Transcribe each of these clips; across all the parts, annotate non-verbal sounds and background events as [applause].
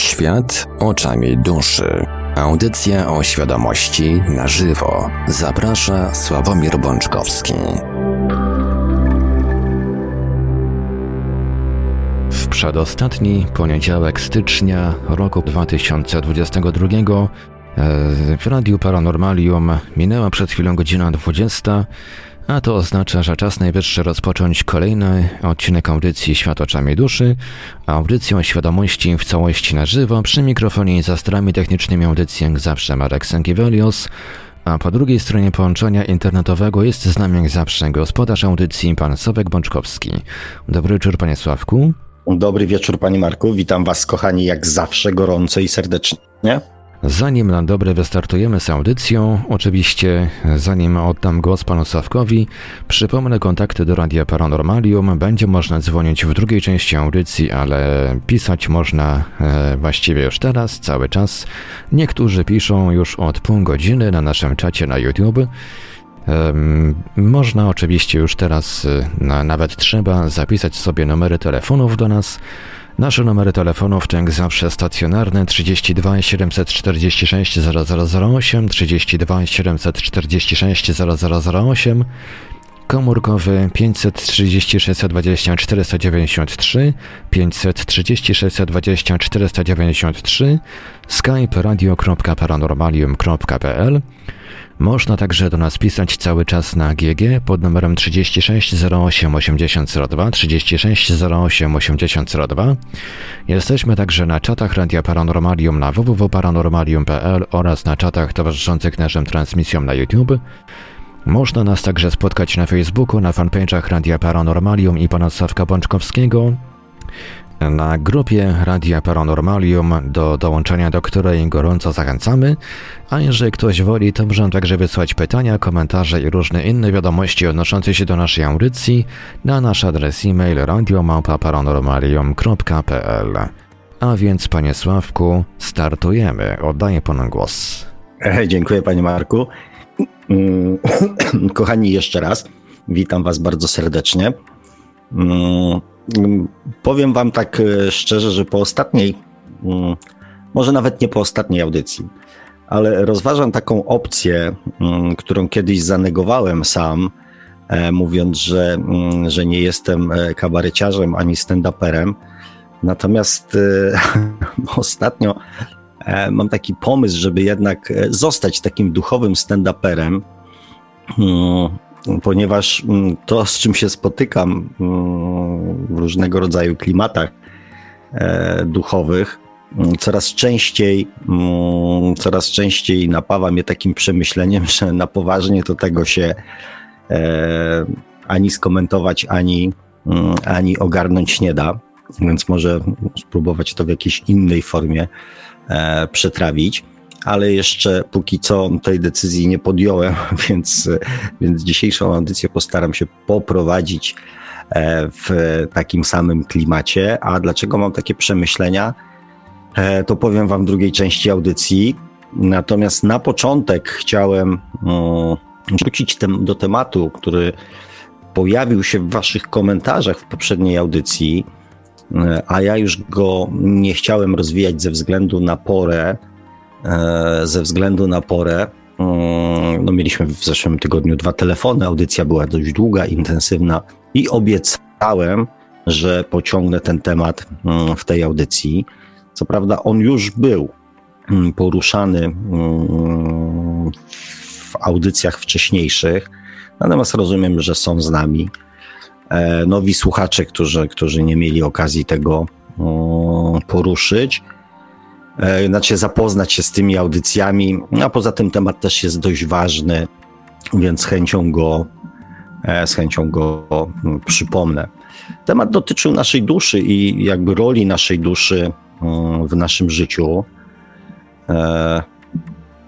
Świat oczami duszy. Audycja o świadomości na żywo. Zaprasza Sławomir Bączkowski. W przedostatni poniedziałek stycznia roku 2022 e, w Radiu Paranormalium minęła przed chwilą godzina 20 a to oznacza, że czas najwyższy rozpocząć kolejny odcinek audycji Świat oczami duszy, audycję o świadomości w całości na żywo, przy mikrofonie i za strami technicznymi audycji jak zawsze Marek Sękiewelios, a po drugiej stronie połączenia internetowego jest z nami jak zawsze gospodarz audycji pan Sławek Bączkowski. Dobry wieczór panie Sławku. Dobry wieczór panie Marku, witam was kochani jak zawsze gorąco i serdecznie. Zanim na dobre wystartujemy z audycją, oczywiście zanim oddam głos panu Sawkowi, przypomnę kontakty do Radia Paranormalium. Będzie można dzwonić w drugiej części audycji, ale pisać można e, właściwie już teraz, cały czas. Niektórzy piszą już od pół godziny na naszym czacie na YouTube. Można oczywiście już teraz, e, nawet trzeba, zapisać sobie numery telefonów do nas. Nasze numery telefonów to jak zawsze stacjonarne 32 746 0008, 32 746 0008, komórkowy 536 20 493, 536 20 493, skype radio.paranormalium.pl można także do nas pisać cały czas na GG pod numerem 36 08 8002 36 08 8002. Jesteśmy także na czatach Radia Paranormalium na www.paranormalium.pl oraz na czatach towarzyszących naszym transmisjom na YouTube. Można nas także spotkać na Facebooku, na fanpage'ach Radia Paranormalium i pana Sawka Bączkowskiego, na grupie Radia Paranormalium, do dołączenia do której gorąco zachęcamy, a jeżeli ktoś woli, to możemy także wysłać pytania, komentarze i różne inne wiadomości odnoszące się do naszej audycji na nasz adres e-mail radiomałpa-paranormalium.pl. A więc, panie Sławku, startujemy. Oddaję panu głos. Dziękuję, panie Marku. Mm, [coughs] kochani, jeszcze raz witam was bardzo serdecznie. Mm, Powiem Wam tak e, szczerze, że po ostatniej, mm, może nawet nie po ostatniej audycji, ale rozważam taką opcję, którą kiedyś zanegowałem sam, e, mówiąc, że, że nie jestem e, kabareciarzem ani stand-uperem. Natomiast [laughs] ostatnio mam taki pomysł, żeby jednak zostać takim duchowym stand-uperem ponieważ mm, to, z czym się spotykam mm, w różnego rodzaju klimatach e, duchowych, mm, coraz częściej, coraz częściej napawa mnie takim przemyśleniem, [laughs] że na poważnie to tego się e, ani skomentować, ani, ani ogarnąć nie da. Więc może spróbować to w jakiejś innej formie e, przetrawić ale jeszcze póki co tej decyzji nie podjąłem, [laughs] więc, więc dzisiejszą audycję postaram się poprowadzić e, w takim samym klimacie. A dlaczego mam takie przemyślenia? E, to powiem Wam w drugiej części audycji. Natomiast na początek chciałem mm, wrócić do tematu, który pojawił się w Waszych komentarzach w poprzedniej audycji, e, a ja już go nie chciałem rozwijać ze względu na porę, E, ze względu na porę. Mm, no, mieliśmy w zeszłym tygodniu dwa telefony, audycja była dość długa, intensywna i obiecałem, że pociągnę ten temat mm, w tej audycji. Co prawda, on już był mm, poruszany w audycjach wcześniejszych, natomiast rozumiem, że są z nami nowi słuchacze, którzy, którzy nie mieli okazji tego poruszyć. E, znaczy zapoznać się z tymi audycjami, a poza tym temat też jest dość ważny, więc z chęcią go, e, z chęcią go przypomnę. Temat dotyczył naszej duszy i jakby roli naszej duszy w naszym życiu, e,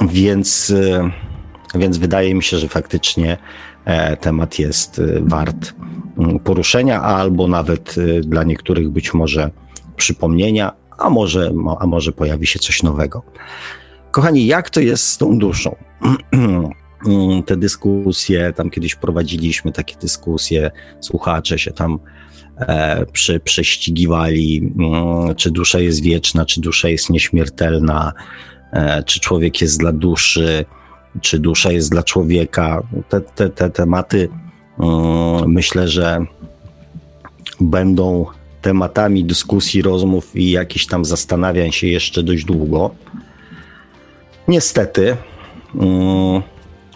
więc, więc wydaje mi się, że faktycznie temat jest wart mm, poruszenia, albo nawet dla niektórych być może przypomnienia, a może, a może pojawi się coś nowego. Kochani, jak to jest z tą duszą? [clears throat] Te dyskusje, tam kiedyś prowadziliśmy takie dyskusje, słuchacze się tam e, prze, prześcigiwali, mm, czy dusza jest wieczna, czy dusza jest nieśmiertelna, e, czy człowiek jest dla duszy, czy dusza jest dla człowieka. Te, te, te tematy mm, myślę, że będą tematami dyskusji, rozmów i jakichś tam zastanawiań się jeszcze dość długo. Niestety, mm,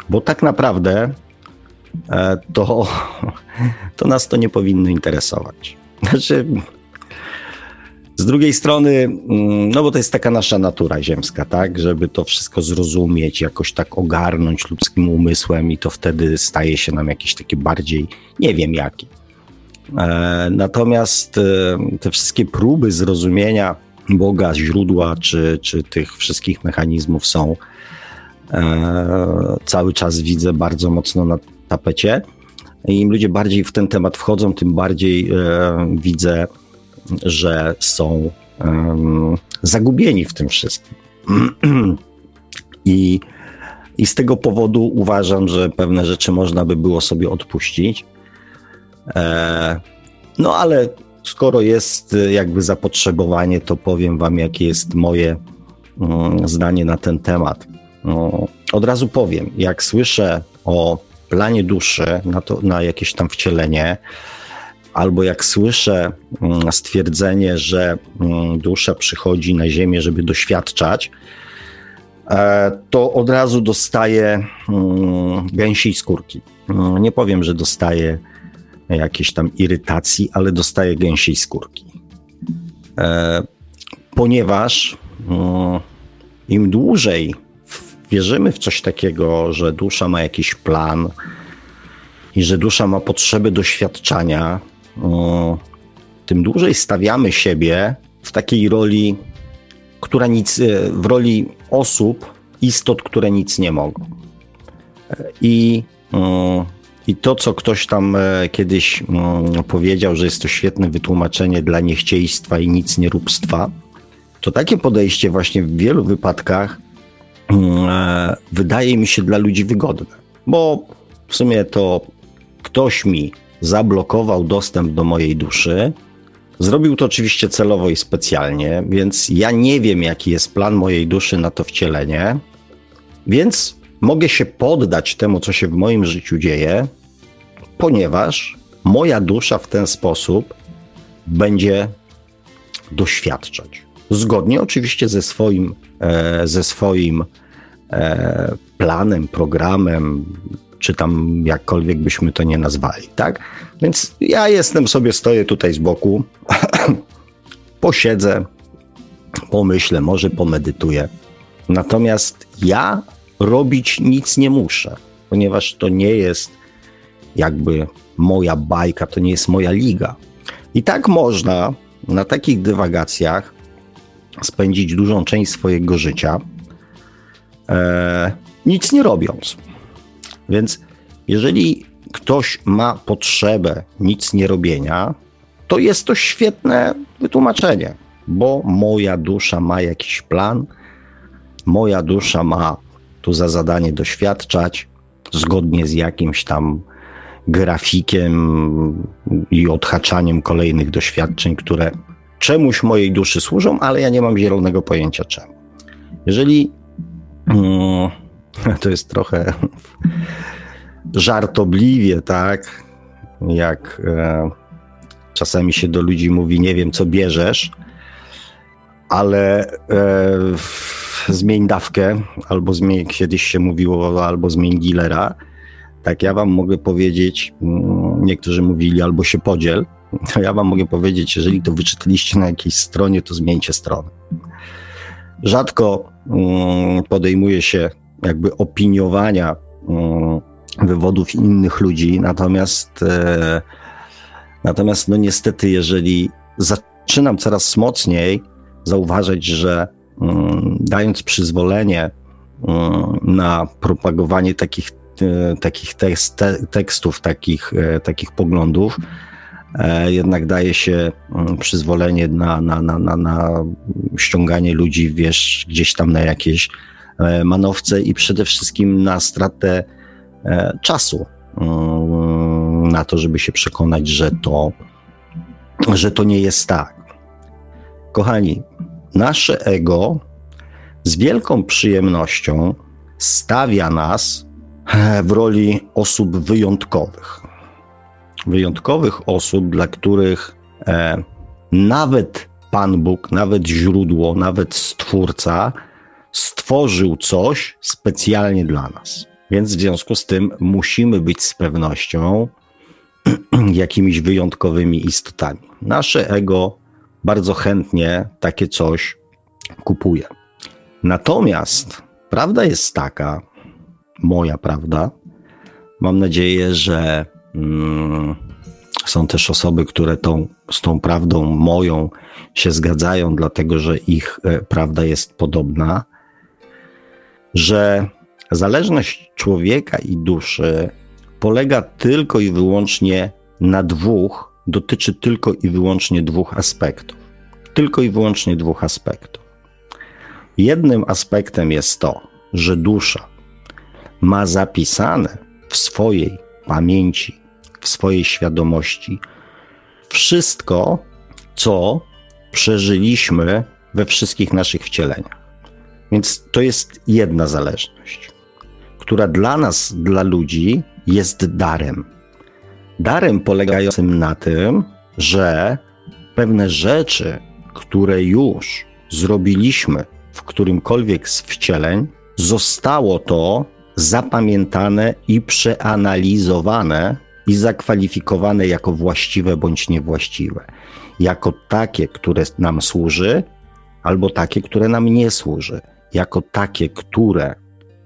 bo tak naprawdę e, to, [laughs] to nas to nie powinno interesować. Znaczy, z drugiej strony, mm, no bo to jest taka nasza natura ziemska, tak? Żeby to wszystko zrozumieć, jakoś tak ogarnąć ludzkim umysłem i to wtedy staje się nam jakieś takie bardziej, nie wiem jakie. E, natomiast e, te wszystkie próby zrozumienia Boga, źródła czy, czy tych wszystkich mechanizmów są e, cały czas widzę bardzo mocno na tapecie. Im ludzie bardziej w ten temat wchodzą, tym bardziej widzę, że są zagubieni w tym wszystkim. [clears throat] I, I z tego powodu uważam, że pewne rzeczy można by było sobie odpuścić. E, no ale skoro jest e, jakby zapotrzebowanie, to powiem Wam, jakie jest moje mm, zdanie na ten temat. No, od razu powiem, jak słyszę o planie duszy na, to, na jakieś tam wcielenie, albo jak słyszę mm, stwierdzenie, że mm, dusza przychodzi na Ziemię, żeby doświadczać, e, to od razu dostaję gęsiej skórki. Nie powiem, że dostaję jakiejś tam irytacji, ale dostaje gęsiej skórki. E, ponieważ mm, im dłużej wierzymy w coś takiego, że dusza ma jakiś plan i że dusza ma potrzeby doświadczania, mm, tym dłużej stawiamy siebie w takiej roli, która nic, e, w roli osób, istot, które nic nie mogą. I i to, co ktoś tam e, kiedyś powiedział, że jest to świetne wytłumaczenie dla niechciejstwa i nic nieróbstwa, to takie podejście właśnie w wielu wypadkach wydaje mi się dla ludzi wygodne. Bo w sumie to ktoś mi zablokował dostęp do mojej duszy. Zrobił to oczywiście celowo i specjalnie, więc ja nie wiem, jaki jest plan mojej duszy na to wcielenie, więc mogę się poddać temu, co się w moim życiu dzieje, ponieważ moja dusza w ten sposób będzie doświadczać. Zgodnie oczywiście ze swoim, e, ze swoim e, planem, programem, czy tam jakkolwiek byśmy to nie nazwali, tak? Więc ja jestem sobie, stoję tutaj z boku, [clears throat] posiedzę, pomyślę, może pomedytuję. Natomiast ja robić nic nie muszę, ponieważ to nie jest jakby moja bajka, to nie jest moja liga. I tak można na takich dywagacjach spędzić dużą część swojego życia, e, nic nie robiąc. Więc jeżeli ktoś ma potrzebę nic nie robienia, to jest to świetne wytłumaczenie, bo moja dusza ma jakiś plan, moja dusza ma tu za zadanie doświadczać zgodnie z jakimś tam grafikiem i odhaczaniem kolejnych doświadczeń, które czemuś mojej duszy służą, ale ja nie mam zielonego pojęcia czemu. Jeżeli mm, [laughs] to jest trochę żartobliwie, tak, jak e, czasami się do ludzi mówi, nie wiem co bierzesz, ale e, zmień dawkę, albo zmień, kiedyś się mówiło, albo zmień dealera, tak ja wam mogę powiedzieć, mm, niektórzy mówili albo się podziel, to [laughs] ja wam mogę powiedzieć, jeżeli to wyczytaliście na jakiejś stronie, to zmieńcie stronę. Rzadko mm, podejmuje się jakby opiniowania mm, wywodów innych ludzi, natomiast e, natomiast no niestety, jeżeli zaczynam coraz mocniej zauważać, że dając przyzwolenie na propagowanie takich E, takich tekst, tekstów, takich, e, takich poglądów, jednak daje się mm, przyzwolenie na, na, na, na, na ściąganie ludzi, wiesz, gdzieś tam na jakieś manowce i przede wszystkim na stratę czasu mm, na to, żeby się przekonać, że to że to nie jest tak. Kochani, nasze ego z wielką przyjemnością stawia nas w roli osób wyjątkowych. Wyjątkowych osób, dla których e, nawet Pan Bóg, nawet źródło, nawet Stwórca stworzył coś specjalnie dla nas. Więc w związku z tym musimy być z pewnością [clears throat] jakimiś wyjątkowymi istotami. Nasze ego bardzo chętnie takie coś kupuje. Natomiast prawda jest taka, moja prawda, mam nadzieję, że mm, są też osoby, które tą, z tą prawdą moją się zgadzają, dlatego że ich e, prawda jest podobna, że zależność człowieka i duszy polega tylko i wyłącznie na dwóch, dotyczy tylko i wyłącznie dwóch aspektów. Tylko i wyłącznie dwóch aspektów. Jednym aspektem jest to, że dusza ma zapisane w swojej pamięci, w swojej świadomości wszystko, co przeżyliśmy we wszystkich naszych wcieleniach. Więc to jest jedna zależność, która dla nas, dla ludzi, jest darem. Darem polegającym na tym, że pewne rzeczy, które już zrobiliśmy w którymkolwiek z wcieleń, zostało to zapamiętane i przeanalizowane i zakwalifikowane jako właściwe bądź niewłaściwe. Jako takie, które nam służy, albo takie, które nam nie służy. Jako takie, które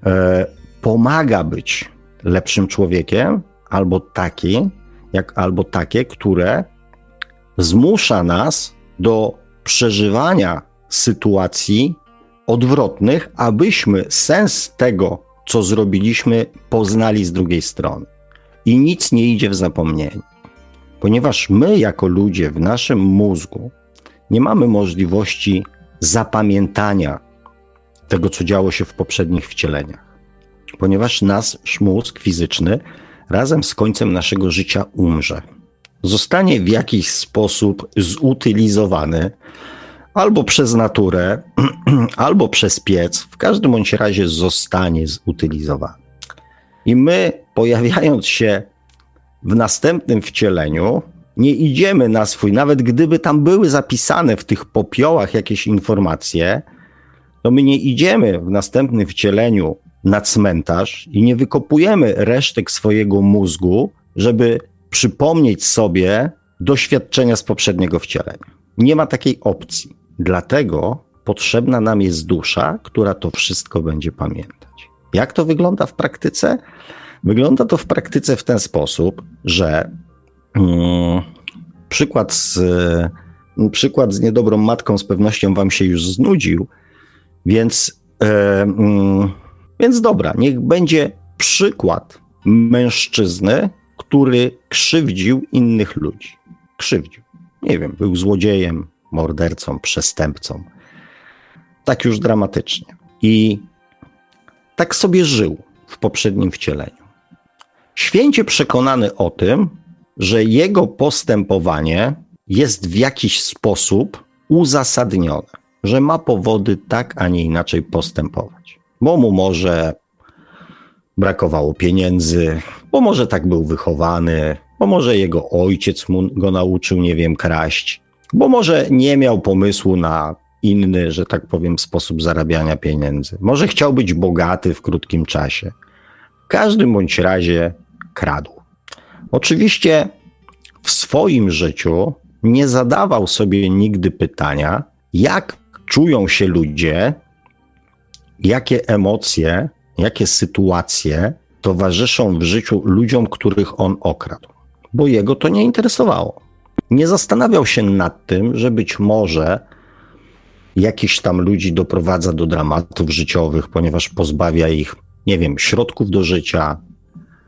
e, pomaga być lepszym człowiekiem, albo taki, jak, albo takie, które zmusza nas do przeżywania sytuacji odwrotnych, abyśmy sens tego, co zrobiliśmy, poznali z drugiej strony. I nic nie idzie w zapomnienie. Ponieważ my, jako ludzie, w naszym mózgu nie mamy możliwości zapamiętania tego, co działo się w poprzednich wcieleniach. Ponieważ nasz mózg fizyczny razem z końcem naszego życia umrze. Zostanie w jakiś sposób zutylizowany albo przez naturę, [clears throat] albo przez piec, w każdym bądź razie zostanie zutylizowany. I my, pojawiając się w następnym wcieleniu, nie idziemy na swój, nawet gdyby tam były zapisane w tych popiołach jakieś informacje, to my nie idziemy w następnym wcieleniu na cmentarz i nie wykopujemy resztek swojego mózgu, żeby przypomnieć sobie doświadczenia z poprzedniego wcielenia. Nie ma takiej opcji. Dlatego potrzebna nam jest dusza, która to wszystko będzie pamiętać. Jak to wygląda w praktyce? Wygląda to w praktyce w ten sposób, że mm, przykład, z, mm, przykład z niedobrą matką z pewnością wam się już znudził, więc, e, mm, więc dobra, niech będzie przykład mężczyzny, który krzywdził innych ludzi. Krzywdził. Nie wiem, był złodziejem, mordercą, przestępcą. Tak już dramatycznie. I tak sobie żył w poprzednim wcieleniu. Święcie przekonany o tym, że jego postępowanie jest w jakiś sposób uzasadnione, że ma powody tak, a nie inaczej postępować. Bo mu może brakowało pieniędzy, bo może tak był wychowany, bo może jego ojciec mu go nauczył, nie wiem, kraść, bo może nie miał pomysłu na inny, że tak powiem, sposób zarabiania pieniędzy. Może chciał być bogaty w krótkim czasie. W każdym bądź razie kradł. Oczywiście w swoim życiu nie zadawał sobie nigdy pytania, jak czują się ludzie, jakie emocje, jakie sytuacje towarzyszą w życiu ludziom, których on okradł, bo jego to nie interesowało nie zastanawiał się nad tym, że być może jakiś tam ludzi doprowadza do dramatów życiowych, ponieważ pozbawia ich, nie wiem, środków do życia,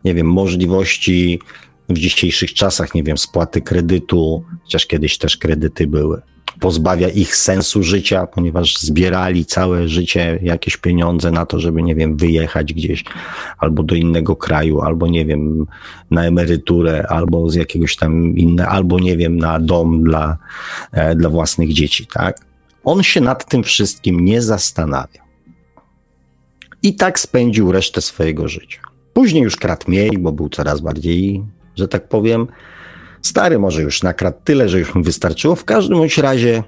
nie wiem, możliwości w dzisiejszych czasach, nie wiem, spłaty kredytu, chociaż kiedyś też kredyty były. Pozbawia ich sensu życia, ponieważ zbierali całe życie jakieś pieniądze na to, żeby, nie wiem, wyjechać gdzieś albo do innego kraju, albo, nie wiem, na emeryturę, albo z jakiegoś tam innego, albo, nie wiem, na dom dla, e, dla własnych dzieci, tak? On się nad tym wszystkim nie zastanawia. I tak spędził resztę swojego życia. Później już kradł mniej, bo był coraz bardziej, że tak powiem, Stary może już nakradł tyle, że już mu wystarczyło. W każdym bądź razie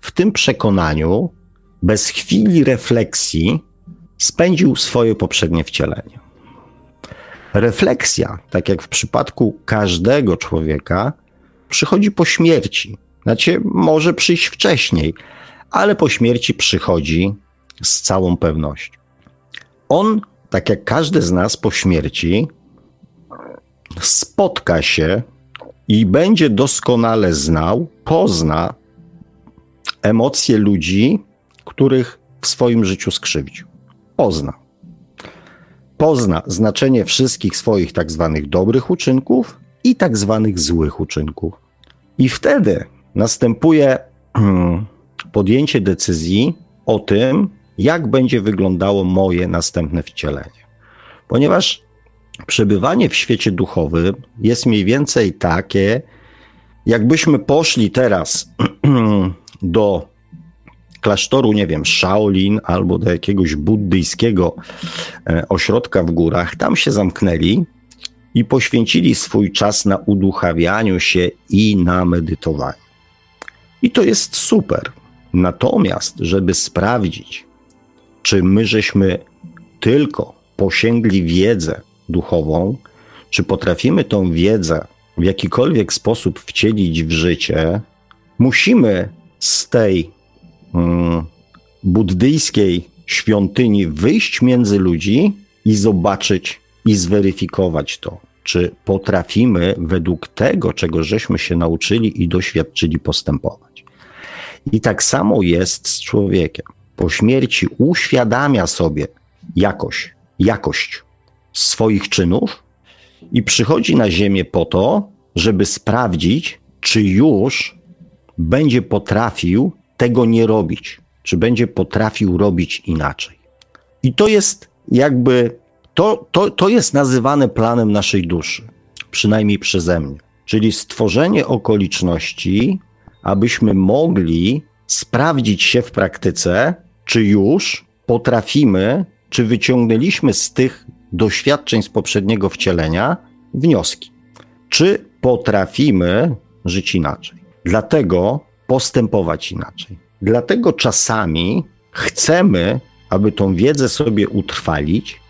w tym przekonaniu, bez chwili refleksji, spędził swoje poprzednie wcielenie. Refleksja, tak jak w przypadku każdego człowieka, przychodzi po śmierci. Znaczy, może przyjść wcześniej, ale po śmierci przychodzi z całą pewnością. On, tak jak każdy z nas po śmierci, spotka się i będzie doskonale znał, pozna emocje ludzi, których w swoim życiu skrzywdził. Pozna. Pozna znaczenie wszystkich swoich tak zwanych dobrych uczynków i tak zwanych złych uczynków. I wtedy następuje podjęcie decyzji o tym, jak będzie wyglądało moje następne wcielenie. Ponieważ przebywanie w świecie duchowym jest mniej więcej takie, jakbyśmy poszli teraz [clears throat] do klasztoru, nie wiem, Shaolin albo do jakiegoś buddyjskiego e, ośrodka w górach, tam się zamknęli i poświęcili swój czas na uduchawianiu się i na medytowaniu. I to jest super. Natomiast, żeby sprawdzić, czy my żeśmy tylko posięgli wiedzę duchową, czy potrafimy tą wiedzę w jakikolwiek sposób wcielić w życie, musimy z tej mm, buddyjskiej świątyni wyjść między ludzi i zobaczyć i zweryfikować to, czy potrafimy według tego, czego żeśmy się nauczyli i doświadczyli, postępować. I tak samo jest z człowiekiem. Po śmierci uświadamia sobie jakość, jakość swoich czynów i przychodzi na Ziemię po to, żeby sprawdzić, czy już będzie potrafił tego nie robić, czy będzie potrafił robić inaczej. I to jest jakby, to, to, to jest nazywane planem naszej duszy, przynajmniej przeze mnie, czyli stworzenie okoliczności, abyśmy mogli sprawdzić się w praktyce, czy już potrafimy, czy wyciągnęliśmy z tych doświadczeń z poprzedniego wcielenia wnioski. Czy potrafimy żyć inaczej? Dlatego postępować inaczej. Dlatego czasami chcemy, aby tą wiedzę sobie utrwalić,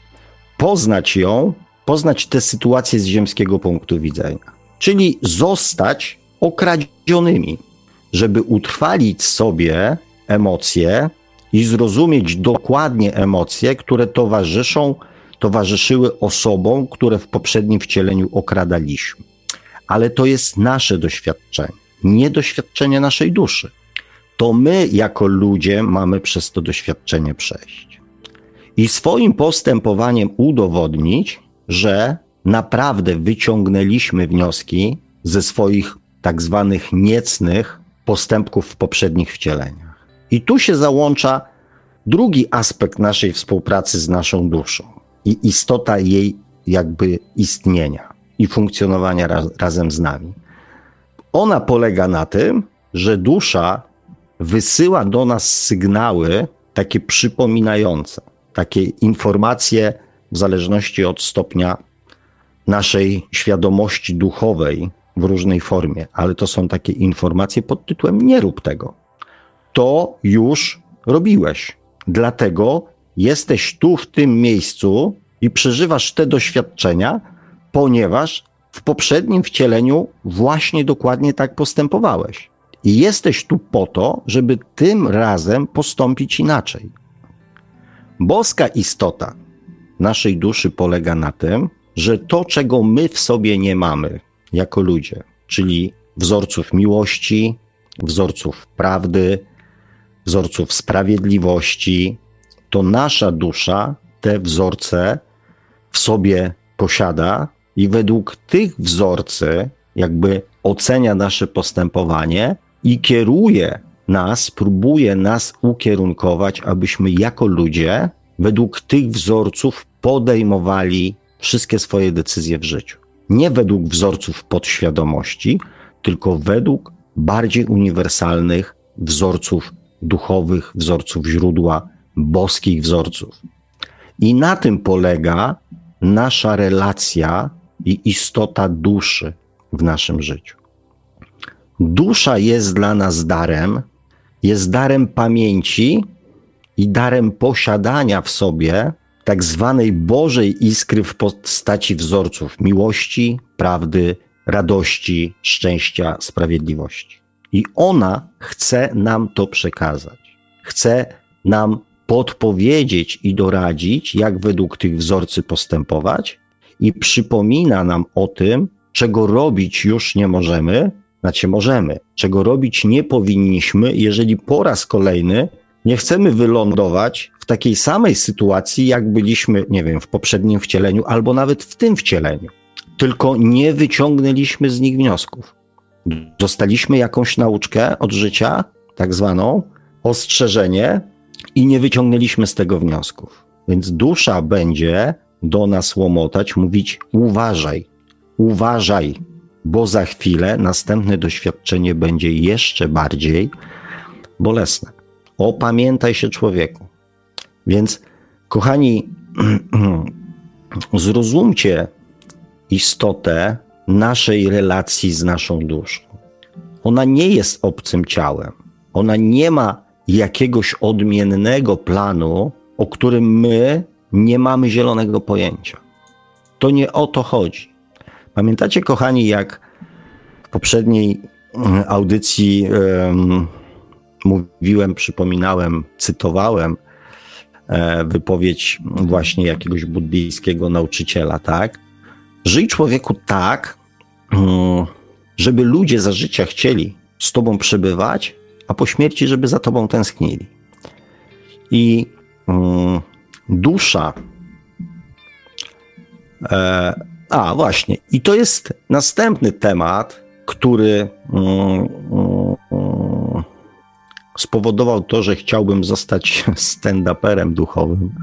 poznać ją, poznać tę sytuację z ziemskiego punktu widzenia. Czyli zostać okradzionymi, żeby utrwalić sobie emocje i zrozumieć dokładnie emocje, które towarzyszą towarzyszyły osobom, które w poprzednim wcieleniu okradaliśmy. Ale to jest nasze doświadczenie, nie doświadczenie naszej duszy. To my, jako ludzie, mamy przez to doświadczenie przejść. I swoim postępowaniem udowodnić, że naprawdę wyciągnęliśmy wnioski ze swoich tak zwanych niecnych postępków w poprzednich wcieleniach. I tu się załącza drugi aspekt naszej współpracy z naszą duszą i istota jej jakby istnienia i funkcjonowania raz, razem z nami. Ona polega na tym, że dusza wysyła do nas sygnały takie przypominające, takie informacje w zależności od stopnia naszej świadomości duchowej w różnej formie, ale to są takie informacje pod tytułem nie rób tego. To już robiłeś. Dlatego jesteś tu, w tym miejscu i przeżywasz te doświadczenia, ponieważ w poprzednim wcieleniu właśnie dokładnie tak postępowałeś. I jesteś tu po to, żeby tym razem postąpić inaczej. Boska istota naszej duszy polega na tym, że to, czego my w sobie nie mamy jako ludzie, czyli wzorców miłości, wzorców prawdy, wzorców sprawiedliwości, to nasza dusza te wzorce w sobie posiada i według tych wzorcy jakby ocenia nasze postępowanie i kieruje nas, próbuje nas ukierunkować, abyśmy jako ludzie według tych wzorców podejmowali wszystkie swoje decyzje w życiu. Nie według wzorców podświadomości, tylko według bardziej uniwersalnych wzorców duchowych, wzorców źródła, boskich wzorców. I na tym polega nasza relacja i istota duszy w naszym życiu. Dusza jest dla nas darem, jest darem pamięci i darem posiadania w sobie tak zwanej Bożej iskry w postaci wzorców miłości, prawdy, radości, szczęścia, sprawiedliwości. I ona chce nam to przekazać. Chce nam podpowiedzieć i doradzić, jak według tych wzorcy postępować, i przypomina nam o tym, czego robić już nie możemy, znaczy możemy, czego robić nie powinniśmy, jeżeli po raz kolejny nie chcemy wylądować w takiej samej sytuacji, jak byliśmy, nie wiem, w poprzednim wcieleniu, albo nawet w tym wcieleniu. Tylko nie wyciągnęliśmy z nich wniosków. Dostaliśmy jakąś nauczkę od życia, tak zwaną, ostrzeżenie, i nie wyciągnęliśmy z tego wniosków. Więc dusza będzie do nas łomotać, mówić: uważaj, uważaj, bo za chwilę następne doświadczenie będzie jeszcze bardziej bolesne. Opamiętaj się, człowieku. Więc, kochani, [clears throat] zrozumcie istotę naszej relacji z naszą duszą. Ona nie jest obcym ciałem. Ona nie ma jakiegoś odmiennego planu, o którym my nie mamy zielonego pojęcia. To nie o to chodzi. Pamiętacie, kochani, jak w poprzedniej mm, audycji um, mówiłem, przypominałem, cytowałem e, wypowiedź właśnie jakiegoś buddyjskiego nauczyciela, tak? Żyj człowieku tak, um, żeby ludzie za życia chcieli z tobą przebywać, a po śmierci, żeby za tobą tęsknili. I um, dusza. E, a, właśnie. I to jest następny temat, który um, um, spowodował to, że chciałbym zostać [laughs] stand-uperem duchowym,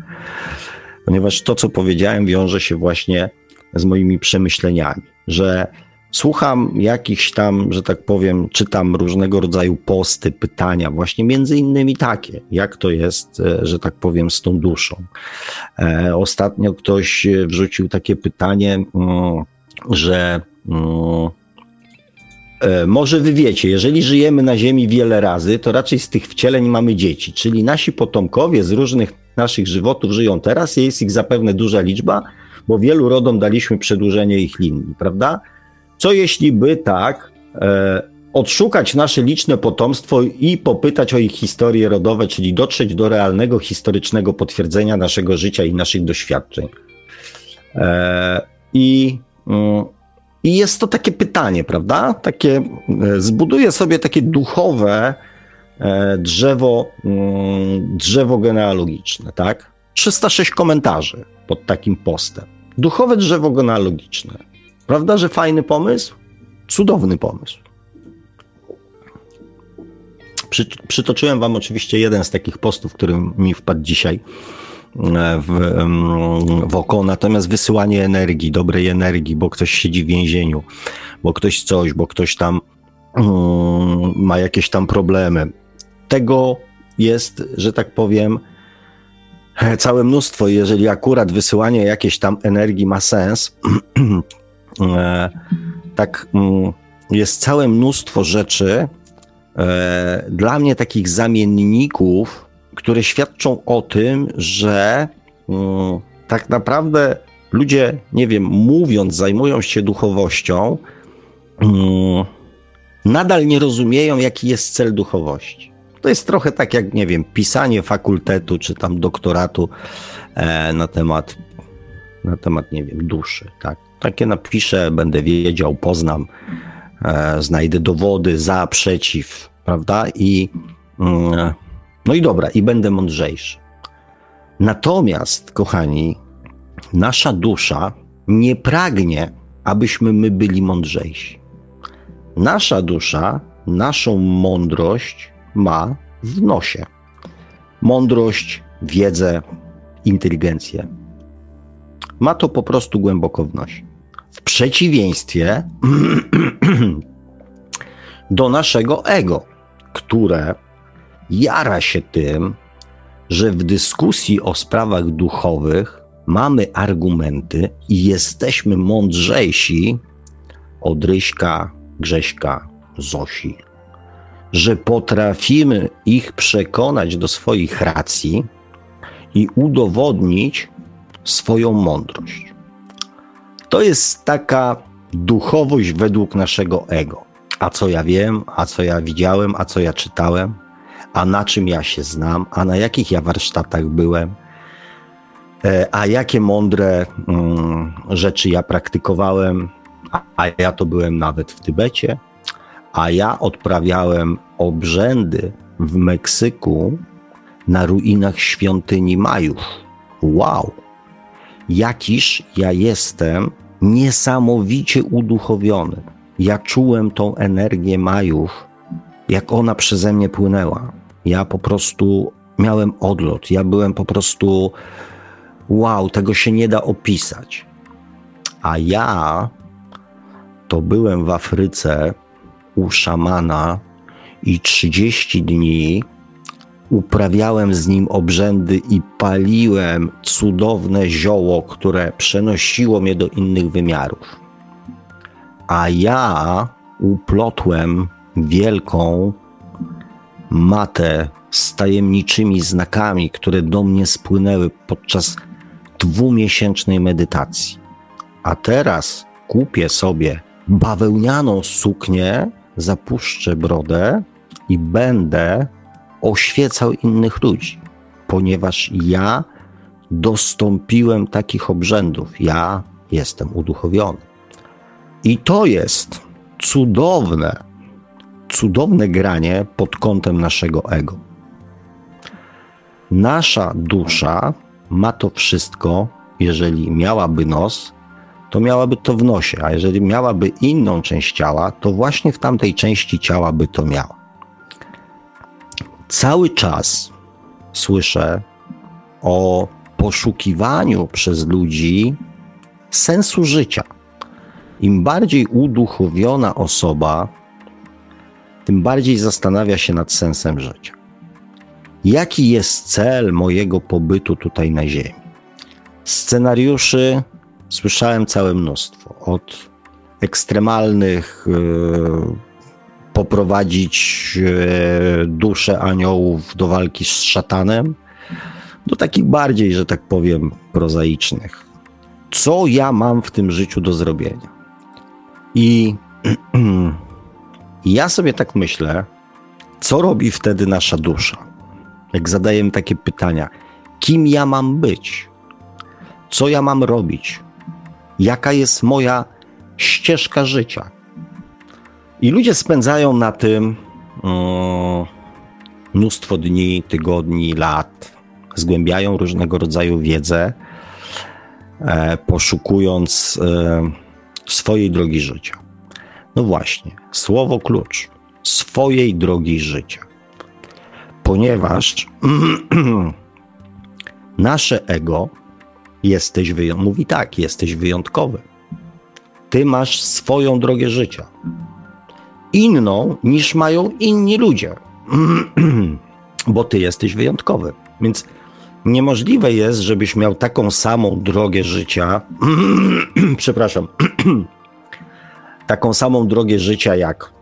ponieważ to, co powiedziałem, wiąże się właśnie z moimi przemyśleniami, że Słucham jakichś tam, że tak powiem, czytam różnego rodzaju posty, pytania, właśnie między innymi takie, jak to jest, e, że tak powiem, z tą duszą. E, ostatnio ktoś e, wrzucił takie pytanie, mm, że mm, może wy wiecie, jeżeli żyjemy na Ziemi wiele razy, to raczej z tych wcieleń mamy dzieci, czyli nasi potomkowie z różnych naszych żywotów żyją teraz, jest ich zapewne duża liczba, bo wielu rodom daliśmy przedłużenie ich linii, prawda? Co jeśli by tak e, odszukać nasze liczne potomstwo i popytać o ich historie rodowe, czyli dotrzeć do realnego historycznego potwierdzenia naszego życia i naszych doświadczeń? E, I, mm, I jest to takie pytanie, prawda? Takie, e, zbuduję sobie takie duchowe e, drzewo, mm, drzewo genealogiczne, tak? 306 komentarzy pod takim postem. Duchowe drzewo genealogiczne. Prawda, że fajny pomysł? Cudowny pomysł. Przy, przytoczyłem Wam oczywiście jeden z takich postów, który mi wpadł dzisiaj e, w, w oko, natomiast wysyłanie energii, dobrej energii, bo ktoś siedzi w więzieniu, bo ktoś coś, bo ktoś tam um, ma jakieś tam problemy. Tego jest, że tak powiem, całe mnóstwo. Jeżeli akurat wysyłanie jakiejś tam energii ma sens, [clears throat] tak mm, jest całe mnóstwo rzeczy e, dla mnie takich zamienników, które świadczą o tym, że mm, tak naprawdę ludzie, nie wiem, mówiąc, zajmują się duchowością, mm, nadal nie rozumieją, jaki jest cel duchowości. To jest trochę tak jak, nie wiem, pisanie fakultetu czy tam doktoratu e, na temat, na temat, nie wiem, duszy, tak? Takie napiszę, będę wiedział, poznam, e, znajdę dowody za, przeciw, prawda? I mm, no i dobra, i będę mądrzejszy. Natomiast, kochani, nasza dusza nie pragnie, abyśmy my byli mądrzejsi. Nasza dusza, naszą mądrość ma w nosie. Mądrość, wiedzę, inteligencję. Ma to po prostu głęboko w nosie. W przeciwieństwie [clears throat] do naszego ego, które jara się tym, że w dyskusji o sprawach duchowych mamy argumenty i jesteśmy mądrzejsi od Ryśka, Grześka, Zosi, że potrafimy ich przekonać do swoich racji i udowodnić swoją mądrość. To jest taka duchowość według naszego ego. A co ja wiem, a co ja widziałem, a co ja czytałem, a na czym ja się znam, a na jakich ja warsztatach byłem, e, a jakie mądre mm, rzeczy ja praktykowałem, a ja to byłem nawet w Tybecie, a ja odprawiałem obrzędy w Meksyku na ruinach świątyni Majów. Wow! Jakiż ja jestem niesamowicie uduchowiony. Ja czułem tą energię Majów, jak ona przeze mnie płynęła. Ja po prostu miałem odlot. Ja byłem po prostu wow, tego się nie da opisać. A ja to byłem w Afryce u szamana i 30 dni uprawiałem z nim obrzędy i paliłem cudowne zioło, które przenosiło mnie do innych wymiarów. A ja uplotłem wielką matę z tajemniczymi znakami, które do mnie spłynęły podczas dwumiesięcznej medytacji. A teraz kupię sobie bawełnianą suknię, zapuszczę brodę i będę oświecał innych ludzi, ponieważ ja dostąpiłem takich obrzędów. Ja jestem uduchowiony. I to jest cudowne, cudowne granie pod kątem naszego ego. Nasza dusza ma to wszystko, jeżeli miałaby nos, to miałaby to w nosie, a jeżeli miałaby inną część ciała, to właśnie w tamtej części ciała by to miała. Cały czas słyszę o poszukiwaniu przez ludzi sensu życia. Im bardziej uduchowiona osoba, tym bardziej zastanawia się nad sensem życia. Jaki jest cel mojego pobytu tutaj na Ziemi? Scenariuszy słyszałem całe mnóstwo. Od ekstremalnych yy, poprowadzić yy, duszę aniołów do walki z szatanem, do takich bardziej, że tak powiem, prozaicznych. Co ja mam w tym życiu do zrobienia? I [clears throat] ja sobie tak myślę, co robi wtedy nasza dusza? Jak zadajemy takie pytania, kim ja mam być? Co ja mam robić? jaka jest moja ścieżka życia. I ludzie spędzają na tym mnóstwo dni, tygodni, lat, zgłębiają różnego rodzaju wiedzę, e, poszukując e, swojej drogi życia. No właśnie, słowo klucz swojej drogi życia. Ponieważ [clears throat] nasze ego Jesteś wyjątkowy. Mówi tak, jesteś wyjątkowy. Ty masz swoją drogę życia. Inną niż mają inni ludzie. [clears throat] Bo ty jesteś wyjątkowy. Więc niemożliwe jest, żebyś miał taką samą drogę życia. [clears throat] Przepraszam. [clears throat] taką samą drogę życia jak,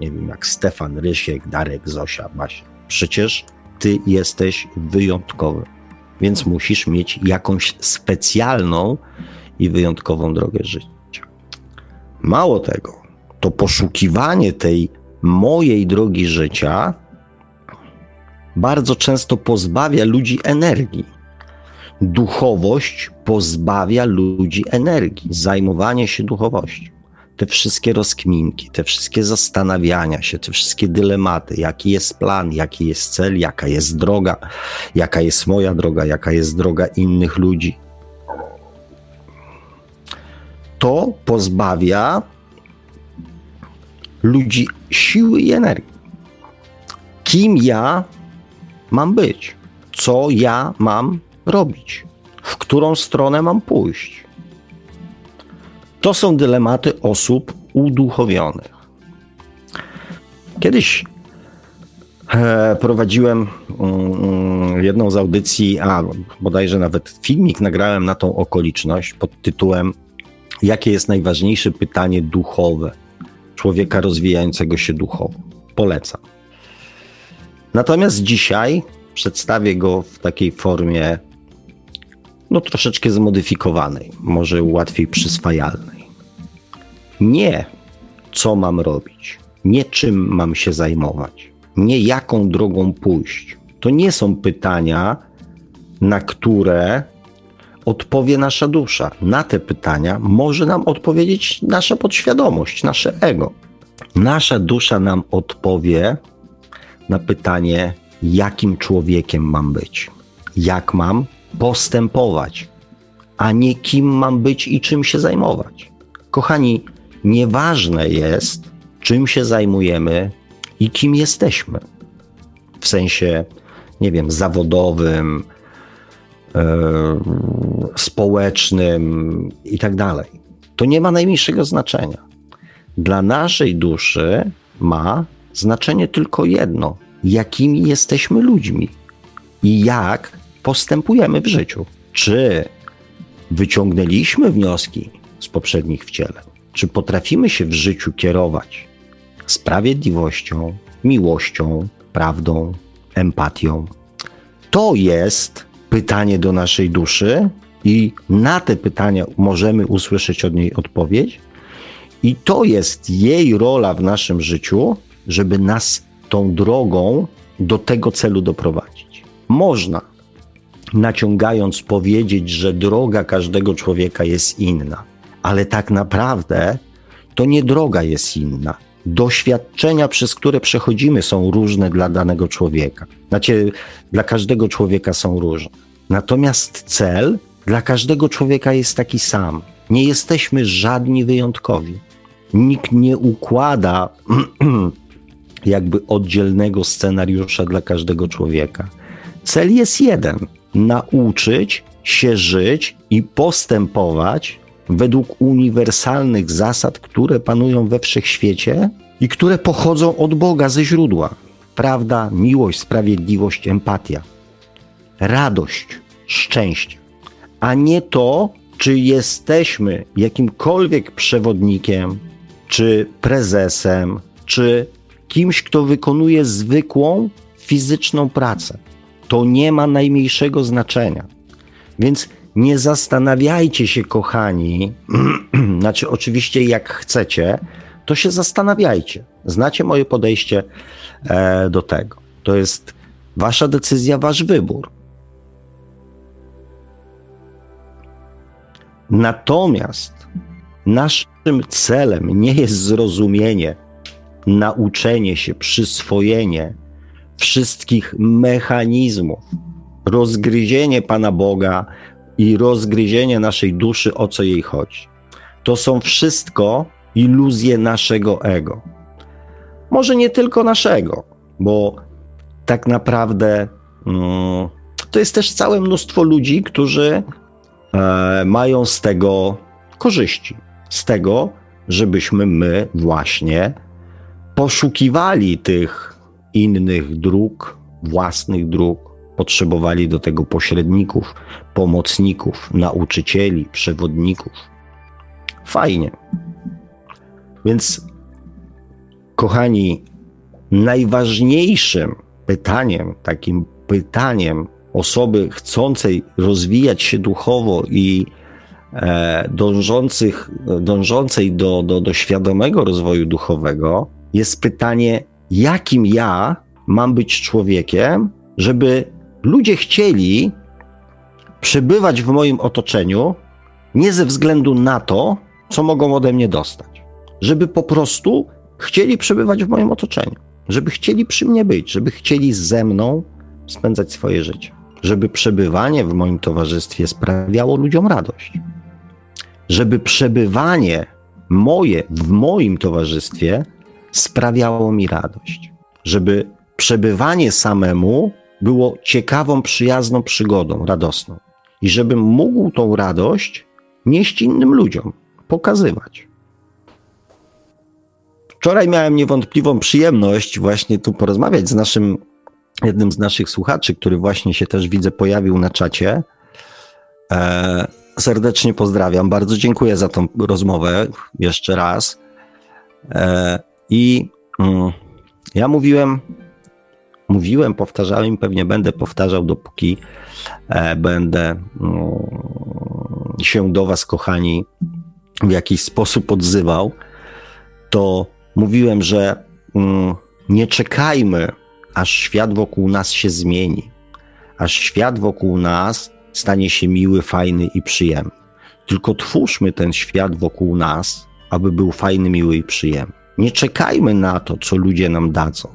nie wiem, jak Stefan, Rysiek, Darek, Zosia, Basia. Przecież ty jesteś wyjątkowy więc musisz mieć jakąś specjalną i wyjątkową drogę życia. Mało tego, to poszukiwanie tej mojej drogi życia bardzo często pozbawia ludzi energii. Duchowość pozbawia ludzi energii, zajmowanie się duchowością te wszystkie rozkminki, te wszystkie zastanawiania się, te wszystkie dylematy, jaki jest plan, jaki jest cel, jaka jest droga, jaka jest moja droga, jaka jest droga innych ludzi. To pozbawia ludzi siły i energii. kim ja mam być, co ja mam robić, w którą stronę mam pójść. To są dylematy osób uduchowionych. Kiedyś e, prowadziłem mm, jedną z audycji, a bodajże nawet filmik nagrałem na tą okoliczność pod tytułem Jakie jest najważniejsze pytanie duchowe człowieka rozwijającego się duchowo? Polecam. Natomiast dzisiaj przedstawię go w takiej formie no troszeczkę zmodyfikowanej, może łatwiej przyswajalnej. Nie co mam robić, nie czym mam się zajmować, nie jaką drogą pójść. To nie są pytania, na które odpowie nasza dusza. Na te pytania może nam odpowiedzieć nasza podświadomość, nasze ego. Nasza dusza nam odpowie na pytanie, jakim człowiekiem mam być, jak mam postępować, a nie kim mam być i czym się zajmować. Kochani, nieważne jest, czym się zajmujemy i kim jesteśmy. W sensie, nie wiem, zawodowym, społecznym i tak dalej. To nie ma najmniejszego znaczenia. Dla naszej duszy ma znaczenie tylko jedno: jakimi jesteśmy ludźmi i jak postępujemy w życiu. Czy wyciągnęliśmy wnioski z poprzednich wcieleń? Czy potrafimy się w życiu kierować sprawiedliwością, miłością, prawdą, empatią? To jest pytanie do naszej duszy, i na te pytania możemy usłyszeć od niej odpowiedź. I to jest jej rola w naszym życiu, żeby nas tą drogą do tego celu doprowadzić. Można, naciągając, powiedzieć, że droga każdego człowieka jest inna, ale tak naprawdę to nie droga jest inna. Doświadczenia, przez które przechodzimy, są różne dla danego człowieka. Znaczy, dla każdego człowieka są różne. Natomiast cel dla każdego człowieka jest taki sam. Nie jesteśmy żadni wyjątkowi. Nikt nie układa [clears throat] jakby oddzielnego scenariusza dla każdego człowieka. Cel jest jeden: nauczyć się żyć i postępować według uniwersalnych zasad, które panują we wszechświecie i które pochodzą od Boga ze źródła. Prawda, miłość, sprawiedliwość, empatia, radość, szczęście, a nie to, czy jesteśmy jakimkolwiek przewodnikiem, czy prezesem, czy kimś, kto wykonuje zwykłą fizyczną pracę. To nie ma najmniejszego znaczenia. Więc nie zastanawiajcie się, kochani, [clears throat] znaczy, oczywiście, jak chcecie, to się zastanawiajcie. Znacie moje podejście e, do tego. To jest wasza decyzja, wasz wybór. Natomiast naszym celem nie jest zrozumienie, nauczenie się, przyswojenie wszystkich mechanizmów, rozgryzienie Pana Boga i rozgryzienie naszej duszy, o co jej chodzi. To są wszystko iluzje naszego ego. Może nie tylko naszego, bo tak naprawdę mm, to jest też całe mnóstwo ludzi, którzy mają z tego korzyści. Z tego, żebyśmy my właśnie poszukiwali tych innych dróg, własnych dróg, potrzebowali do tego pośredników, pomocników, nauczycieli, przewodników. Fajnie. Więc, kochani, najważniejszym pytaniem, takim pytaniem osoby chcącej rozwijać się duchowo i e, dążących, dążącej do, do, do świadomego rozwoju duchowego, jest pytanie, jakim ja mam być człowiekiem, żeby ludzie chcieli przebywać w moim otoczeniu nie ze względu na to, co mogą ode mnie dostać. Żeby po prostu chcieli przebywać w moim otoczeniu, żeby chcieli przy mnie być, żeby chcieli ze mną spędzać swoje życie żeby przebywanie w moim towarzystwie sprawiało ludziom radość. Żeby przebywanie moje w moim towarzystwie sprawiało mi radość. Żeby przebywanie samemu było ciekawą, przyjazną przygodą, radosną. I żebym mógł tą radość nieść innym ludziom, pokazywać. Wczoraj miałem niewątpliwą przyjemność właśnie tu porozmawiać z naszym, jednym z naszych słuchaczy, który właśnie się też widzę pojawił na czacie. E, serdecznie pozdrawiam, bardzo dziękuję za tą rozmowę jeszcze raz. E, I mm, ja mówiłem, mówiłem, powtarzałem, pewnie będę powtarzał, dopóki e, będę mm, się do Was, kochani, w jakiś sposób odzywał, to mówiłem, że mm, nie czekajmy, aż świat wokół nas się zmieni, aż świat wokół nas stanie się miły, fajny i przyjemny. Tylko twórzmy ten świat wokół nas, aby był fajny, miły i przyjemny. Nie czekajmy na to, co ludzie nam dadzą.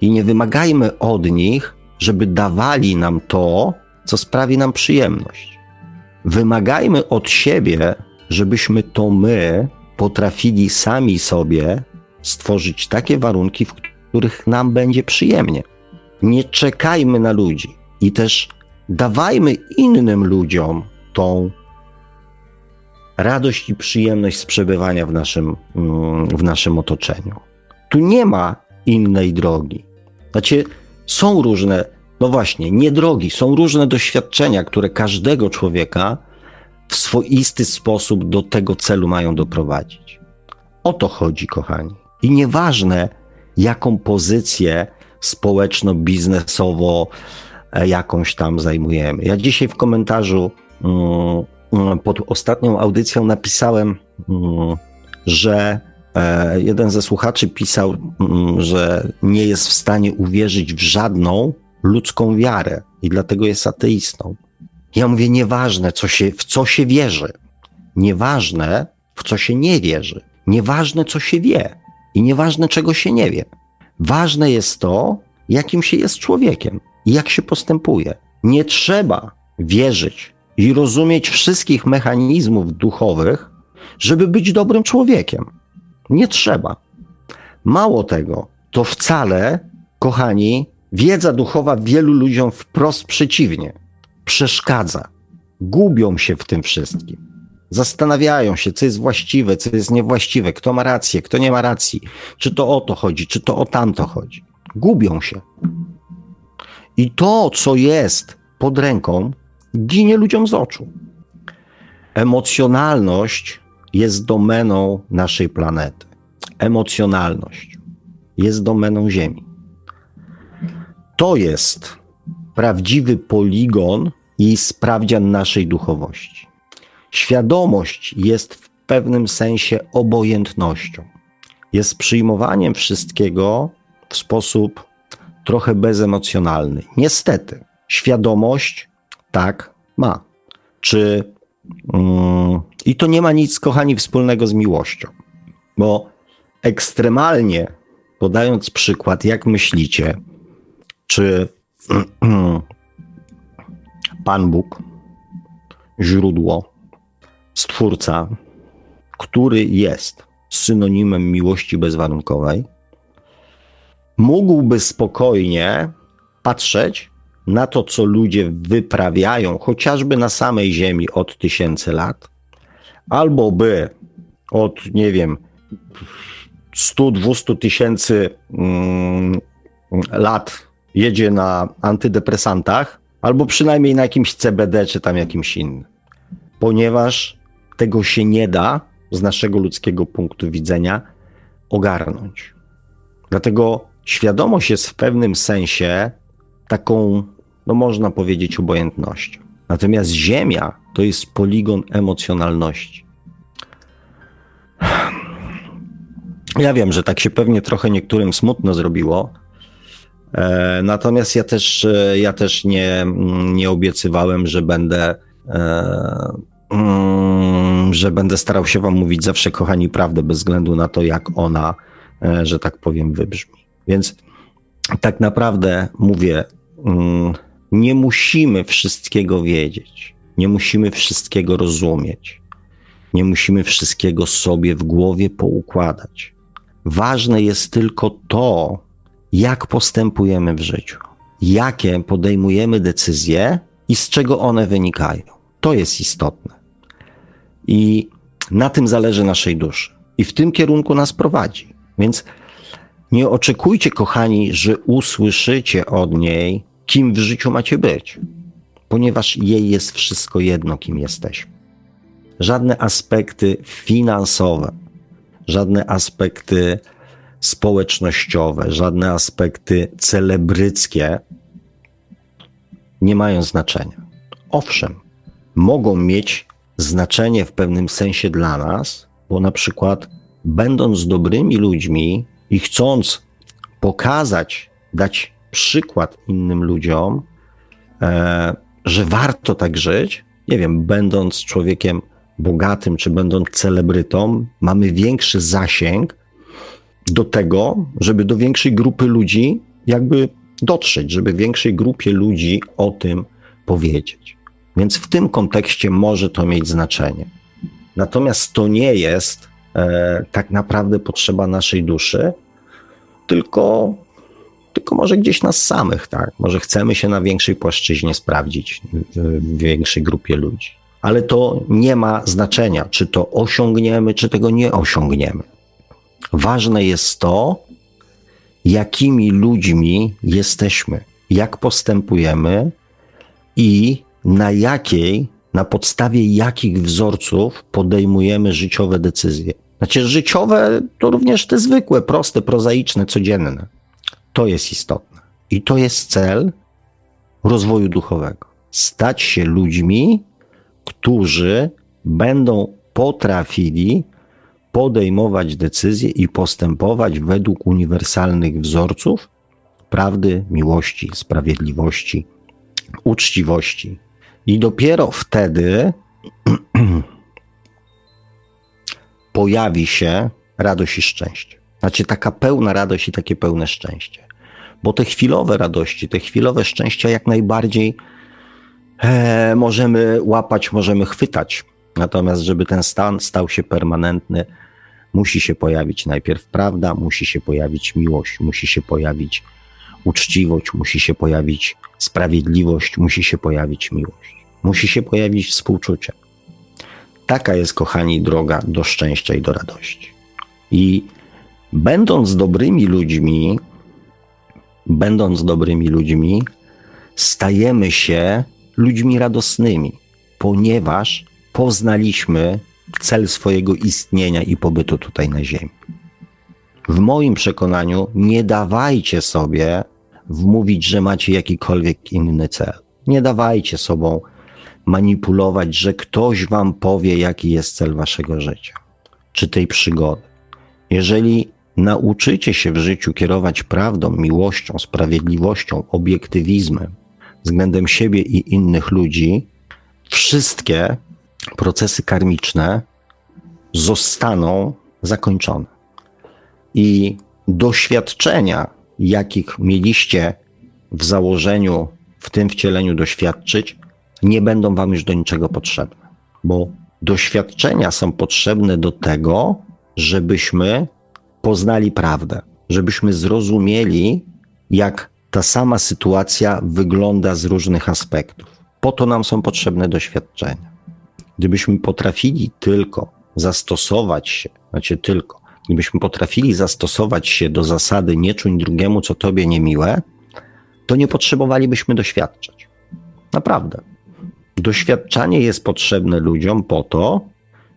I nie wymagajmy od nich, żeby dawali nam to, co sprawi nam przyjemność. Wymagajmy od siebie, żebyśmy to my potrafili sami sobie stworzyć takie warunki, w których nam będzie przyjemnie. Nie czekajmy na ludzi i też dawajmy innym ludziom tą radość i przyjemność z przebywania w naszym, mm, w naszym otoczeniu. Tu nie ma innej drogi. Znaczy, są różne, no właśnie, nie drogi, są różne doświadczenia, które każdego człowieka w swoisty sposób do tego celu mają doprowadzić. O to chodzi, kochani. I nieważne, jaką pozycję społeczno-biznesowo e, jakąś tam zajmujemy. Ja dzisiaj w komentarzu mm, mm, pod ostatnią audycją napisałem, mm, że e, jeden ze słuchaczy pisał, że nie jest w stanie uwierzyć w żadną ludzką wiarę i dlatego jest ateistą. Ja mówię, nieważne, co się, w co się wierzy, nieważne, w co się nie wierzy, nieważne, co się wie i nieważne, czego się nie wie. Ważne jest to, jakim się jest człowiekiem i jak się postępuje. Nie trzeba wierzyć i rozumieć wszystkich mechanizmów duchowych, żeby być dobrym człowiekiem. Nie trzeba. Mało tego, to wcale, kochani, wiedza duchowa wielu ludziom wprost przeciwnie przeszkadza. Gubią się w tym wszystkim. Zastanawiają się, co jest właściwe, co jest niewłaściwe, kto ma rację, kto nie ma racji, czy to o to chodzi, czy to o tamto chodzi. Gubią się. I to, co jest pod ręką, ginie ludziom z oczu. Emocjonalność jest domeną naszej planety. Emocjonalność jest domeną Ziemi. To jest prawdziwy poligon i sprawdzian naszej duchowości. Świadomość jest w pewnym sensie obojętnością. Jest przyjmowaniem wszystkiego w sposób trochę bezemocjonalny. Niestety, świadomość tak ma. Czy. Mm, I to nie ma nic, kochani, wspólnego z miłością. Bo ekstremalnie, podając przykład, jak myślicie, czy [clears throat] Pan Bóg, źródło, stwórca, który jest synonimem miłości bezwarunkowej, mógłby spokojnie patrzeć na to, co ludzie wyprawiają, chociażby na samej Ziemi od tysięcy lat, albo by od, nie wiem, 100-200 tysięcy mm, lat jedzie na antydepresantach, albo przynajmniej na jakimś CBD czy tam jakimś innym. Ponieważ tego się nie da z naszego ludzkiego punktu widzenia ogarnąć. Dlatego świadomość jest w pewnym sensie taką, no można powiedzieć, obojętnością. Natomiast Ziemia to jest poligon emocjonalności. Ja wiem, że tak się pewnie trochę niektórym smutno zrobiło, E, natomiast ja też, e, ja też nie, nie obiecywałem, że będę, e, że będę starał się Wam mówić zawsze, kochani, prawdę, bez względu na to, jak ona, że tak powiem, wybrzmi. Więc tak naprawdę mówię, mm, nie musimy wszystkiego wiedzieć, nie musimy wszystkiego rozumieć, nie musimy wszystkiego sobie w głowie poukładać. Ważne jest tylko to, jak postępujemy w życiu, jakie podejmujemy decyzje i z czego one wynikają. To jest istotne. I na tym zależy naszej duszy. I w tym kierunku nas prowadzi. Więc nie oczekujcie, kochani, że usłyszycie od niej, kim w życiu macie być, ponieważ jej jest wszystko jedno, kim jesteśmy. Żadne aspekty finansowe, żadne aspekty społecznościowe, żadne aspekty celebryckie nie mają znaczenia. Owszem, mogą mieć znaczenie w pewnym sensie dla nas, bo na przykład, będąc dobrymi ludźmi i chcąc pokazać, dać przykład innym ludziom, e, że warto tak żyć, nie wiem, będąc człowiekiem bogatym czy będąc celebrytą, mamy większy zasięg do tego, żeby do większej grupy ludzi jakby dotrzeć, żeby większej grupie ludzi o tym powiedzieć. Więc w tym kontekście może to mieć znaczenie. Natomiast to nie jest e, tak naprawdę potrzeba naszej duszy, tylko, tylko może gdzieś nas samych, tak? Może chcemy się na większej płaszczyźnie sprawdzić w większej grupie ludzi. Ale to nie ma znaczenia, czy to osiągniemy, czy tego nie osiągniemy. Ważne jest to, jakimi ludźmi jesteśmy, jak postępujemy i na jakiej, na podstawie jakich wzorców podejmujemy życiowe decyzje. Znaczy, życiowe to również te zwykłe, proste, prozaiczne, codzienne. To jest istotne. I to jest cel rozwoju duchowego. Stać się ludźmi, którzy będą potrafili podejmować decyzje i postępować według uniwersalnych wzorców prawdy, miłości, sprawiedliwości, uczciwości. I dopiero wtedy [clears throat] pojawi się radość i szczęście. Znaczy taka pełna radość i takie pełne szczęście. Bo te chwilowe radości, te chwilowe szczęścia jak najbardziej e, możemy łapać, możemy chwytać. Natomiast, żeby ten stan stał się permanentny, musi się pojawić najpierw prawda, musi się pojawić miłość, musi się pojawić uczciwość, musi się pojawić sprawiedliwość, musi się pojawić miłość, musi się pojawić współczucie. Taka jest, kochani, droga do szczęścia i do radości. I będąc dobrymi ludźmi, będąc dobrymi ludźmi, stajemy się ludźmi radosnymi, ponieważ poznaliśmy cel swojego istnienia i pobytu tutaj na Ziemi. W moim przekonaniu nie dawajcie sobie wmówić, że macie jakikolwiek inny cel. Nie dawajcie sobą manipulować, że ktoś wam powie, jaki jest cel waszego życia, czy tej przygody. Jeżeli nauczycie się w życiu kierować prawdą, miłością, sprawiedliwością, obiektywizmem względem siebie i innych ludzi, wszystkie procesy karmiczne zostaną zakończone. I doświadczenia, jakich mieliście w założeniu, w tym wcieleniu doświadczyć, nie będą wam już do niczego potrzebne, bo doświadczenia są potrzebne do tego, żebyśmy poznali prawdę, żebyśmy zrozumieli, jak ta sama sytuacja wygląda z różnych aspektów. Po to nam są potrzebne doświadczenia. Gdybyśmy potrafili tylko zastosować się, znaczy tylko, gdybyśmy potrafili zastosować się do zasady nie czuń drugiemu, co tobie niemiłe, to nie potrzebowalibyśmy doświadczać. Naprawdę. Doświadczanie jest potrzebne ludziom po to,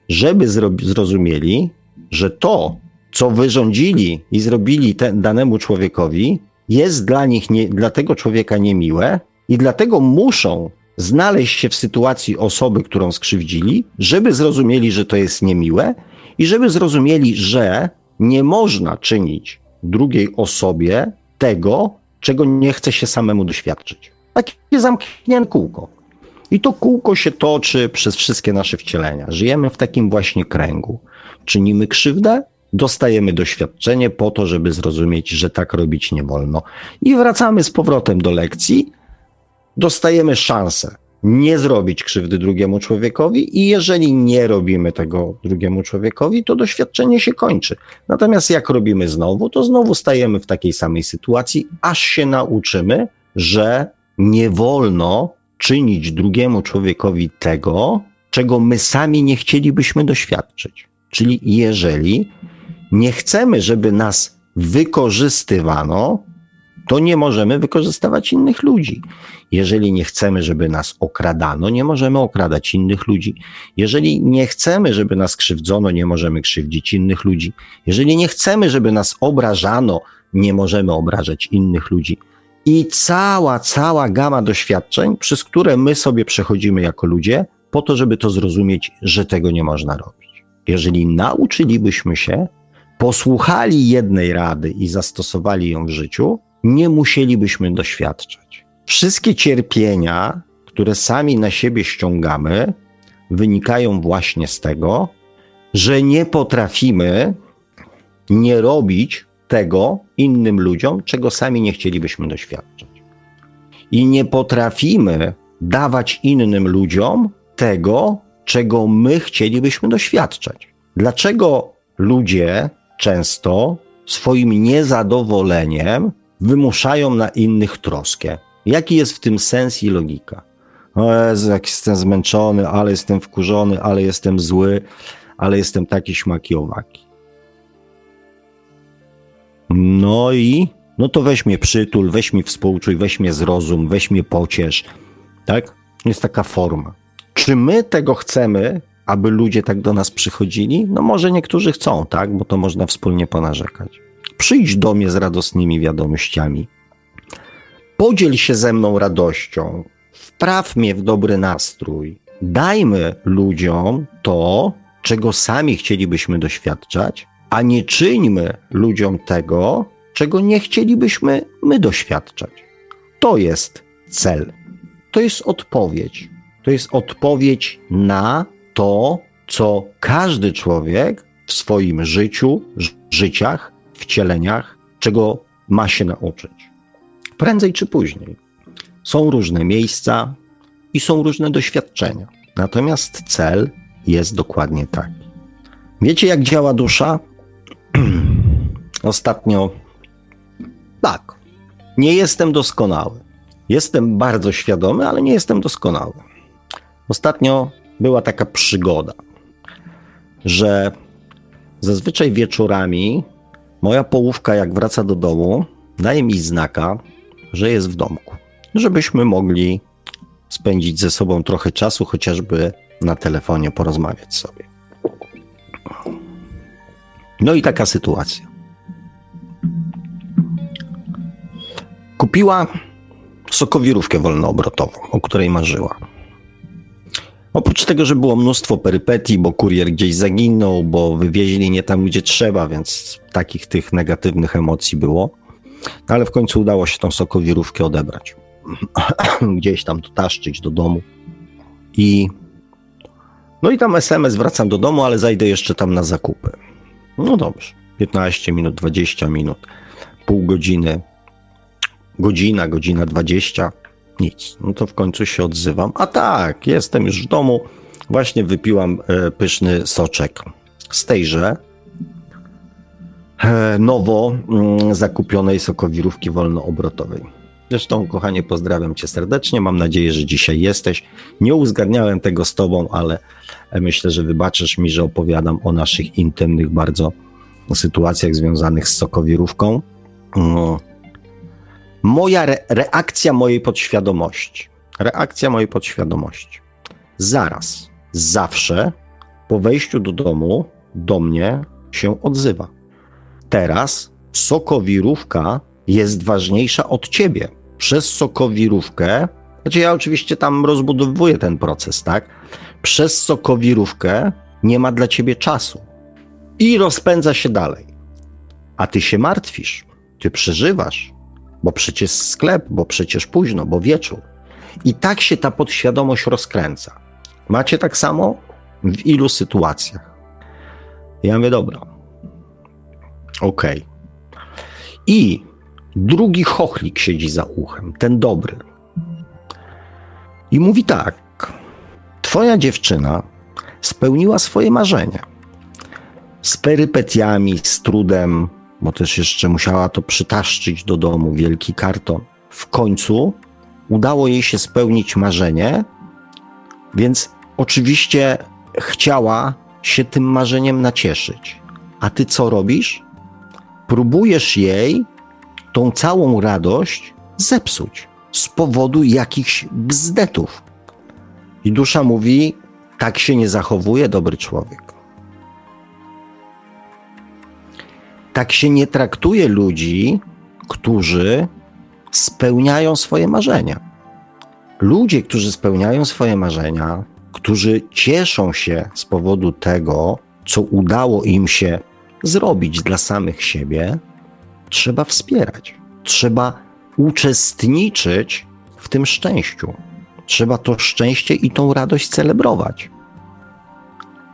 żeby zrozumieli, że to, co wyrządzili i zrobili danemu człowiekowi, jest dla nich, nie, dla tego człowieka niemiłe i dlatego muszą znaleźć się w sytuacji osoby, którą skrzywdzili, żeby zrozumieli, że to jest niemiłe i żeby zrozumieli, że nie można czynić drugiej osobie tego, czego nie chce się samemu doświadczyć. Takie zamknięte kółko. I to kółko się toczy przez wszystkie nasze wcielenia. Żyjemy w takim właśnie kręgu. Czynimy krzywdę, dostajemy doświadczenie po to, żeby zrozumieć, że tak robić nie wolno. I wracamy z powrotem do lekcji, dostajemy szansę nie zrobić krzywdy drugiemu człowiekowi i jeżeli nie robimy tego drugiemu człowiekowi, to doświadczenie się kończy. Natomiast jak robimy znowu, to znowu stajemy w takiej samej sytuacji, aż się nauczymy, że nie wolno czynić drugiemu człowiekowi tego, czego my sami nie chcielibyśmy doświadczyć. Czyli jeżeli nie chcemy, żeby nas wykorzystywano, to nie możemy wykorzystywać innych ludzi. Jeżeli nie chcemy, żeby nas okradano, nie możemy okradać innych ludzi. Jeżeli nie chcemy, żeby nas krzywdzono, nie możemy krzywdzić innych ludzi. Jeżeli nie chcemy, żeby nas obrażano, nie możemy obrażać innych ludzi. I cała, cała gama doświadczeń, przez które my sobie przechodzimy jako ludzie, po to, żeby to zrozumieć, że tego nie można robić. Jeżeli nauczylibyśmy się, posłuchali jednej rady i zastosowali ją w życiu, nie musielibyśmy doświadczać. Wszystkie cierpienia, które sami na siebie ściągamy, wynikają właśnie z tego, że nie potrafimy nie robić tego innym ludziom, czego sami nie chcielibyśmy doświadczać. I nie potrafimy dawać innym ludziom tego, czego my chcielibyśmy doświadczać. Dlaczego ludzie często swoim niezadowoleniem wymuszają na innych troskę. Jaki jest w tym sens i logika? O Jezu, jak jestem zmęczony, ale jestem wkurzony, ale jestem zły, ale jestem taki śmaki owaki. No i, no to weź mnie przytul, weź mi współczuj, weź mnie zrozum, weź mnie pociesz, tak? Jest taka forma. Czy my tego chcemy, aby ludzie tak do nas przychodzili? No może niektórzy chcą, tak? Bo to można wspólnie ponarzekać. Przyjdź do mnie z radosnymi wiadomościami. Podziel się ze mną radością. Wpraw mnie w dobry nastrój. Dajmy ludziom to, czego sami chcielibyśmy doświadczać, a nie czyńmy ludziom tego, czego nie chcielibyśmy my doświadczać. To jest cel. To jest odpowiedź. To jest odpowiedź na to, co każdy człowiek w swoim życiu, życiach wcieleniach, czego ma się nauczyć. Prędzej czy później. Są różne miejsca i są różne doświadczenia. Natomiast cel jest dokładnie taki. Wiecie, jak działa dusza? Ostatnio tak. Nie jestem doskonały. Jestem bardzo świadomy, ale nie jestem doskonały. Ostatnio była taka przygoda, że zazwyczaj wieczorami Moja połówka, jak wraca do domu, daje mi znaka, że jest w domku, żebyśmy mogli spędzić ze sobą trochę czasu, chociażby na telefonie porozmawiać sobie. No i taka sytuacja. Kupiła sokowirówkę wolnoobrotową, o której marzyła. Oprócz tego, że było mnóstwo perypetii, bo kurier gdzieś zaginął, bo wywieźli nie tam, gdzie trzeba, więc takich tych negatywnych emocji było. No ale w końcu udało się tą sokowirówkę odebrać. [clears throat] gdzieś tam taszczyć do domu. I no i tam SMS wracam do domu, ale zajdę jeszcze tam na zakupy. No dobrze. 15 minut, 20 minut, pół godziny, godzina, godzina 20. Nic. No to w końcu się odzywam. A tak, jestem już w domu. Właśnie wypiłam e, pyszny soczek z tejże e, nowo mm, zakupionej sokowirówki wolnoobrotowej. Zresztą, kochanie, pozdrawiam cię serdecznie. Mam nadzieję, że dzisiaj jesteś. Nie uzgadniałem tego z tobą, ale myślę, że wybaczysz mi, że opowiadam o naszych intymnych bardzo sytuacjach związanych z sokowirówką. Moja re reakcja mojej podświadomości. Reakcja mojej podświadomości. Zaraz, zawsze po wejściu do domu do mnie się odzywa. Teraz sokowirówka jest ważniejsza od ciebie. Przez sokowirówkę, znaczy ja oczywiście tam rozbudowuję ten proces, tak? Przez sokowirówkę nie ma dla ciebie czasu i rozpędza się dalej. A ty się martwisz, ty przeżywasz, bo przecież sklep, bo przecież późno, bo wieczór. I tak się ta podświadomość rozkręca. Macie tak samo? W ilu sytuacjach? Ja mówię, dobra. Okej. Okay. I drugi chochlik siedzi za uchem, ten dobry. I mówi tak: Twoja dziewczyna spełniła swoje marzenie. Z perypetiami, z trudem, bo też jeszcze musiała to przytaszczyć do domu, wielki karton. W końcu udało jej się spełnić marzenie, więc oczywiście chciała się tym marzeniem nacieszyć. A ty co robisz? Próbujesz jej tą całą radość zepsuć z powodu jakichś bzdetów. I dusza mówi: tak się nie zachowuje dobry człowiek. Tak się nie traktuje ludzi, którzy spełniają swoje marzenia. Ludzie, którzy spełniają swoje marzenia, którzy cieszą się z powodu tego, co udało im się zrobić dla samych siebie, trzeba wspierać. Trzeba uczestniczyć w tym szczęściu. Trzeba to szczęście i tą radość celebrować,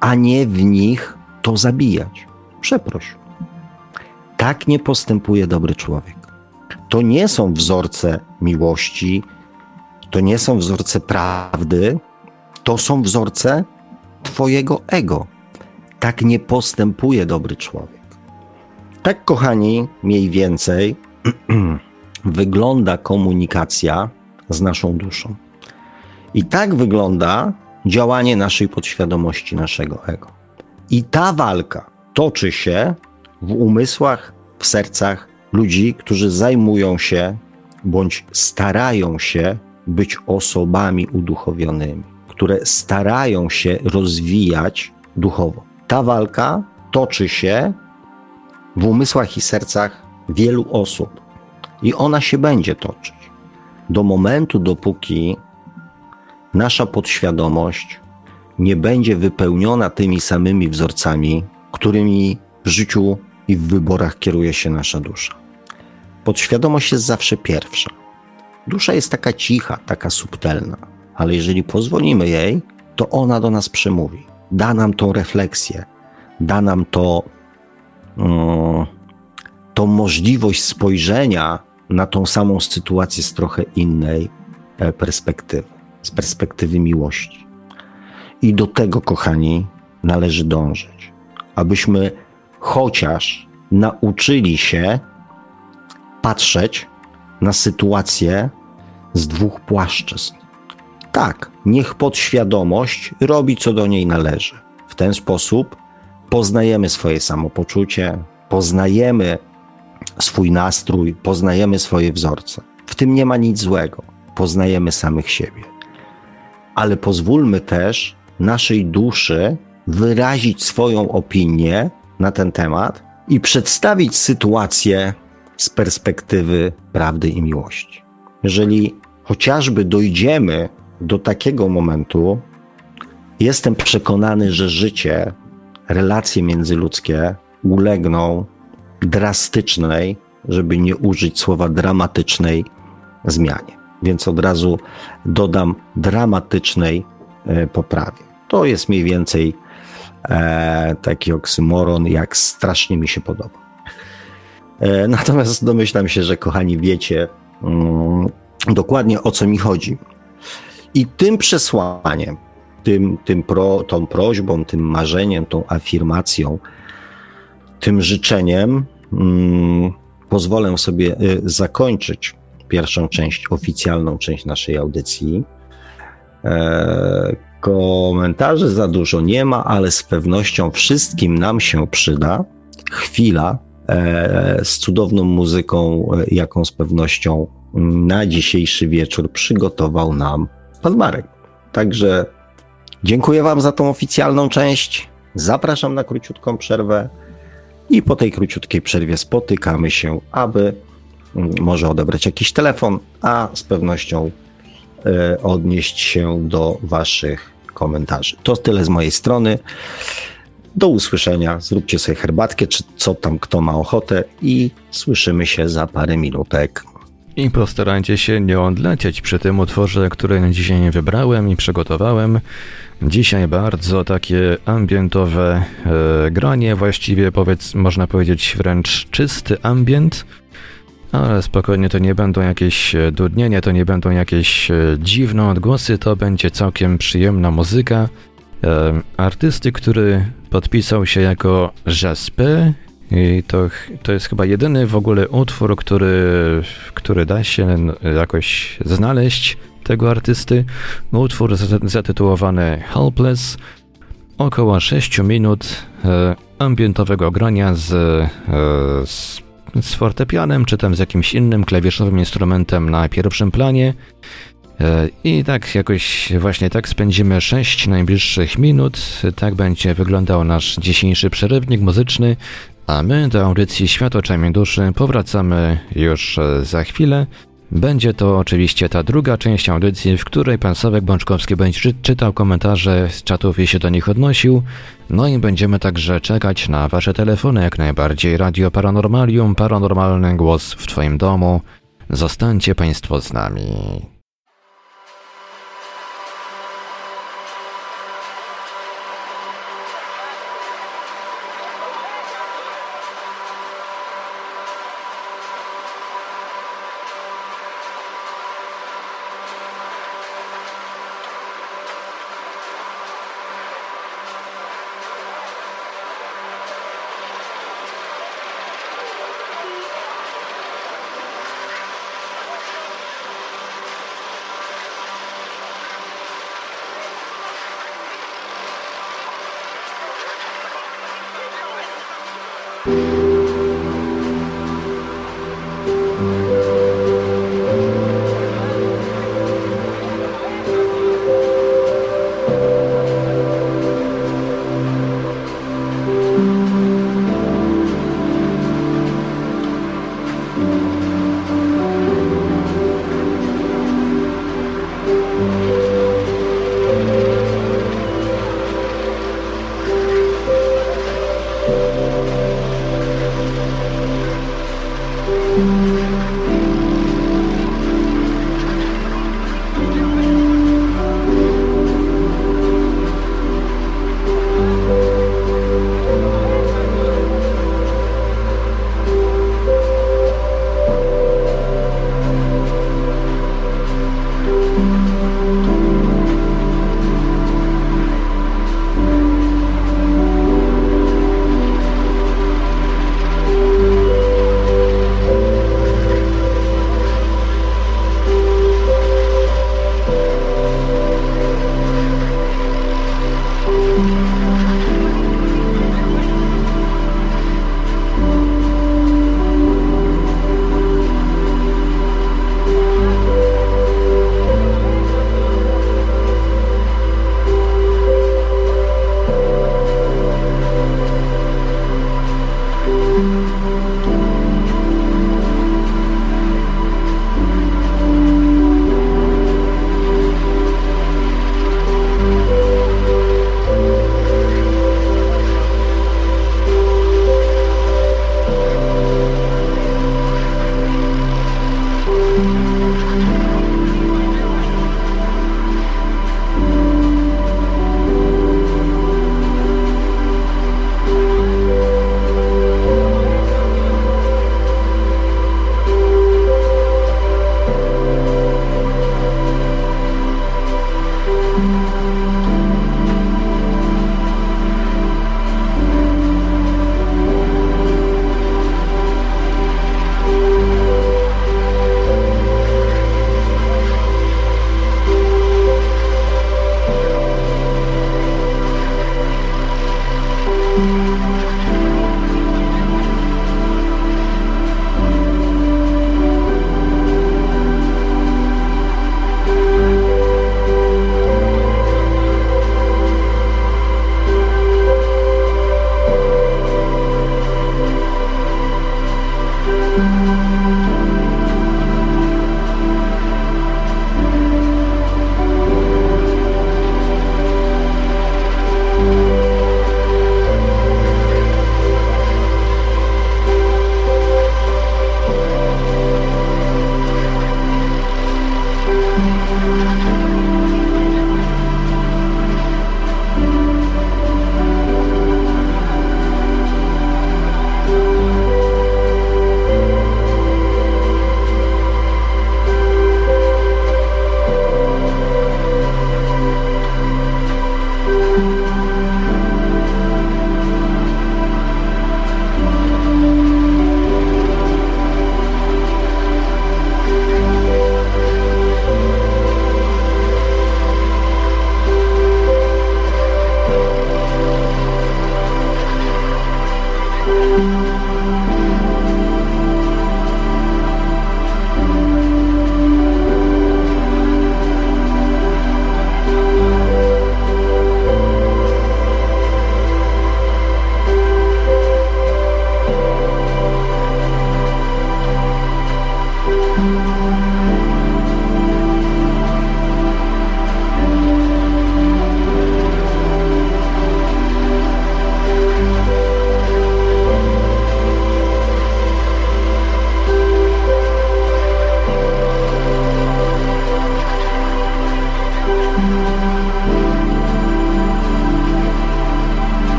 a nie w nich to zabijać. Przeproś. Tak nie postępuje dobry człowiek. To nie są wzorce miłości, to nie są wzorce prawdy, to są wzorce Twojego ego. Tak nie postępuje dobry człowiek. Tak, kochani, mniej więcej [clears throat] wygląda komunikacja z naszą duszą. I tak wygląda działanie naszej podświadomości, naszego ego. I ta walka toczy się w umysłach, w sercach ludzi, którzy zajmują się bądź starają się być osobami uduchowionymi, które starają się rozwijać duchowo. Ta walka toczy się w umysłach i sercach wielu osób i ona się będzie toczyć do momentu, dopóki nasza podświadomość nie będzie wypełniona tymi samymi wzorcami, którymi w życiu i w wyborach kieruje się nasza dusza. Podświadomość jest zawsze pierwsza. Dusza jest taka cicha, taka subtelna, ale jeżeli pozwolimy jej, to ona do nas przemówi. Da nam tą refleksję, da nam to, um, tą możliwość spojrzenia na tą samą sytuację z trochę innej e, perspektywy, z perspektywy miłości. I do tego, kochani, należy dążyć, abyśmy chociaż nauczyli się patrzeć na sytuację z dwóch płaszczyzn. Tak, niech podświadomość robi, co do niej należy. W ten sposób poznajemy swoje samopoczucie, poznajemy swój nastrój, poznajemy swoje wzorce. W tym nie ma nic złego. Poznajemy samych siebie. Ale pozwólmy też naszej duszy wyrazić swoją opinię na ten temat i przedstawić sytuację z perspektywy prawdy i miłości. Jeżeli chociażby dojdziemy do takiego momentu, jestem przekonany, że życie, relacje międzyludzkie ulegną drastycznej, żeby nie użyć słowa dramatycznej zmianie. Więc od razu dodam dramatycznej e, poprawie. To jest mniej więcej e, taki oksymoron, jak strasznie mi się podoba. E, natomiast domyślam się, że kochani wiecie mm, dokładnie o co mi chodzi. I tym przesłaniem, tym, tym pro, tą prośbą, tym marzeniem, tą afirmacją, tym życzeniem mm, pozwolę sobie y, zakończyć pierwszą część, oficjalną część naszej audycji. E, komentarzy za dużo nie ma, ale z pewnością wszystkim nam się przyda chwila e, z cudowną muzyką, e, jaką z pewnością na dzisiejszy wieczór przygotował nam pan Marek. Także dziękuję Wam za tą oficjalną część. Zapraszam na króciutką przerwę. I po tej króciutkiej przerwie spotykamy się, aby mm, może odebrać jakiś telefon, a z pewnością odnieść się do Waszych komentarzy. To tyle z mojej strony. Do usłyszenia. Zróbcie sobie herbatkę, czy co tam kto ma ochotę, i słyszymy się za parę minutek. I postarajcie się nie odlecieć przy tym utworze, który dzisiaj wybrałem i przygotowałem. Dzisiaj bardzo takie ambientowe e, granie, właściwie powiedz, można powiedzieć wręcz czysty ambient. Ale spokojnie, to nie będą jakieś e, dudnienia, to nie będą jakieś e, dziwne odgłosy, to będzie całkiem przyjemna muzyka. E, artysty, który podpisał się jako Jaspe i to, to jest chyba jedyny w ogóle utwór, który, który da się jakoś znaleźć tego artysty. Utwór zatytułowany Helpless, około 6 minut ambientowego grania z, z, z fortepianem, czy tam z jakimś innym klawiszowym instrumentem na pierwszym planie. E, I tak jakoś właśnie tak spędzimy 6 najbliższych minut. Tak będzie wyglądał nasz dzisiejszy przerywnik muzyczny. A my do audycji Świat oczami duszy powracamy już za chwilę. Będzie to oczywiście ta druga część audycji, w której pan Sławek Bączkowski będzie czytał komentarze z czatów i się do nich odnosił. No i będziemy także czekać na wasze telefony jak najbardziej. Radio Paranormalium, paranormalny głos w twoim domu. Zostańcie państwo z nami.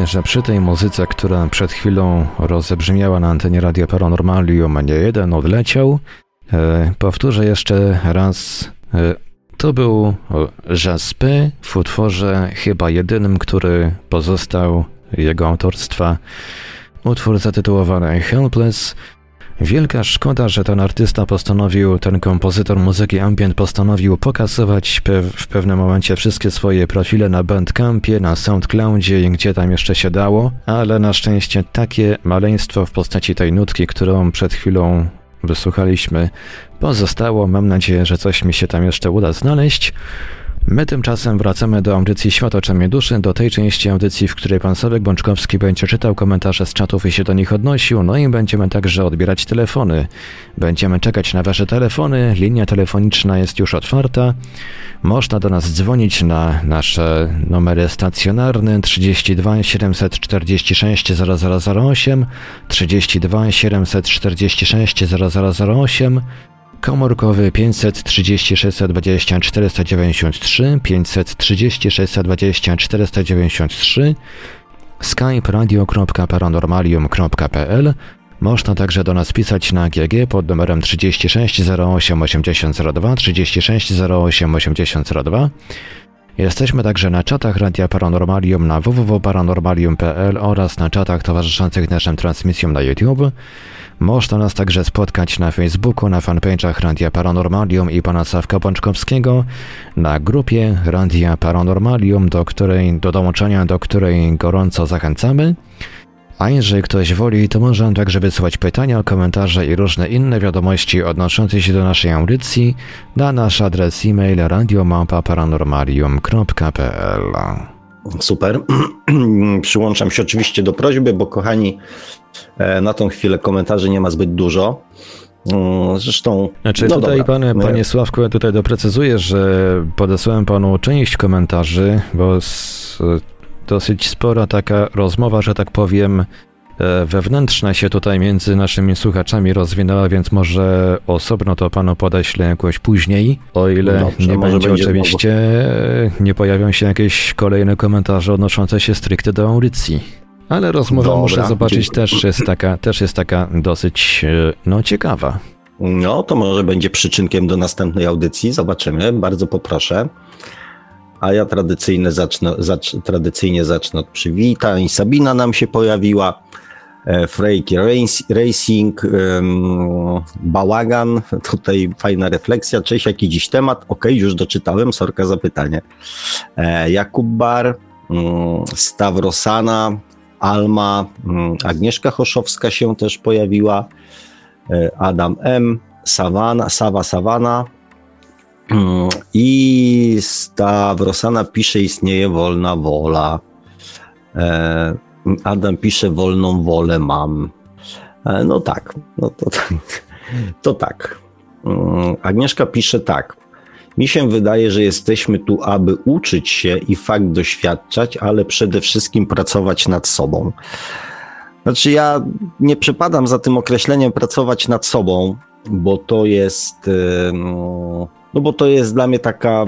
Myślę, że przy tej muzyce, która przed chwilą rozebrzmiała na antenie Radio Paranormalium, nie jeden odleciał. E, powtórzę jeszcze raz. E, to był Jaspy w utworze chyba jedynym, który pozostał jego autorstwa. Utwór zatytułowany Helpless. Wielka szkoda, że ten artysta postanowił, ten kompozytor muzyki ambient postanowił pokazywać w pewnym momencie wszystkie swoje profile na Bandcampie, na Soundcloudzie i gdzie tam jeszcze się dało, ale na szczęście takie maleństwo w postaci tej nutki, którą przed chwilą wysłuchaliśmy, pozostało. Mam nadzieję, że coś mi się tam jeszcze uda znaleźć. My tymczasem wracamy do audycji Świat oczami duszy, do tej części audycji, w której pan Sławek Bączkowski będzie czytał komentarze z czatów i się do nich odnosił, no i będziemy także odbierać telefony. Będziemy czekać na wasze telefony, linia telefoniczna jest już otwarta. Można do nas dzwonić na nasze numery stacjonarne 32 746 0008, 32 746 0008, komórkowy 530 620 493, 530 620 493, skype radio.paranormalium.pl można także do nas pisać na GG pod numerem 36 08 8002 36 08 8002. Jesteśmy także na czatach Radia Paranormalium na www.paranormalium.pl oraz na czatach towarzyszących naszym transmisjom na YouTube. Można nas także spotkać na Facebooku, na fanpage'ach Radia Paranormalium i pana Sawka Pączkowskiego, na grupie Radia Paranormalium, do której, do dołączenia do której gorąco zachęcamy. A jeżeli ktoś woli, to może także wysłać pytania, komentarze i różne inne wiadomości odnoszące się do naszej audycji na nasz adres e-mail radiomapa.paranormalium.pl Super. [clears throat] Przyłączam się oczywiście do prośby, bo kochani, na tą chwilę komentarzy nie ma zbyt dużo. Mm, zresztą. Znaczy no tutaj, dobra. panie, panie Sławku, ja tutaj doprecyzuję, że podesłałem panu część komentarzy, bo z, dosyć spora taka rozmowa, że tak powiem, e, wewnętrzna się tutaj między naszymi słuchaczami rozwinęła, więc może osobno to panu podeślę jakoś później, o ile Dobrze, nie będzie, będzie oczywiście, znowu. nie pojawią się jakieś kolejne komentarze odnoszące się stricte do audycji. Ale rozmowa Dobra, muszę zobaczyć też jest taka, też jest taka dosyć e, no, ciekawa. No, to może będzie przyczynkiem do następnej audycji. Zobaczymy. Bardzo poproszę. A ja tradycyjnie zacznę, zacz, tradycyjnie zacznę od przywitań. Sabina nam się pojawiła. E, Frejki Racing, um, Bałagan, tutaj fajna refleksja. Cześć, jaki dziś temat? Ok, już doczytałem, sorka za pytanie. E, Jakub Bar, um, Stawrosana, Alma, um, Agnieszka Choszowska się też pojawiła, e, Adam M, Sawana, Sawa Sawana, i Stawrosana pisze, istnieje wolna wola. E, Adam pisze, wolną wolę mam. E, no tak, no to, to tak. Mm, Agnieszka pisze tak. Mi się wydaje, że jesteśmy tu, aby uczyć się i fakt doświadczać, ale przede wszystkim pracować nad sobą. Znaczy, ja nie przepadam za tym określeniem pracować nad sobą, bo to jest. No bo to jest dla mnie taka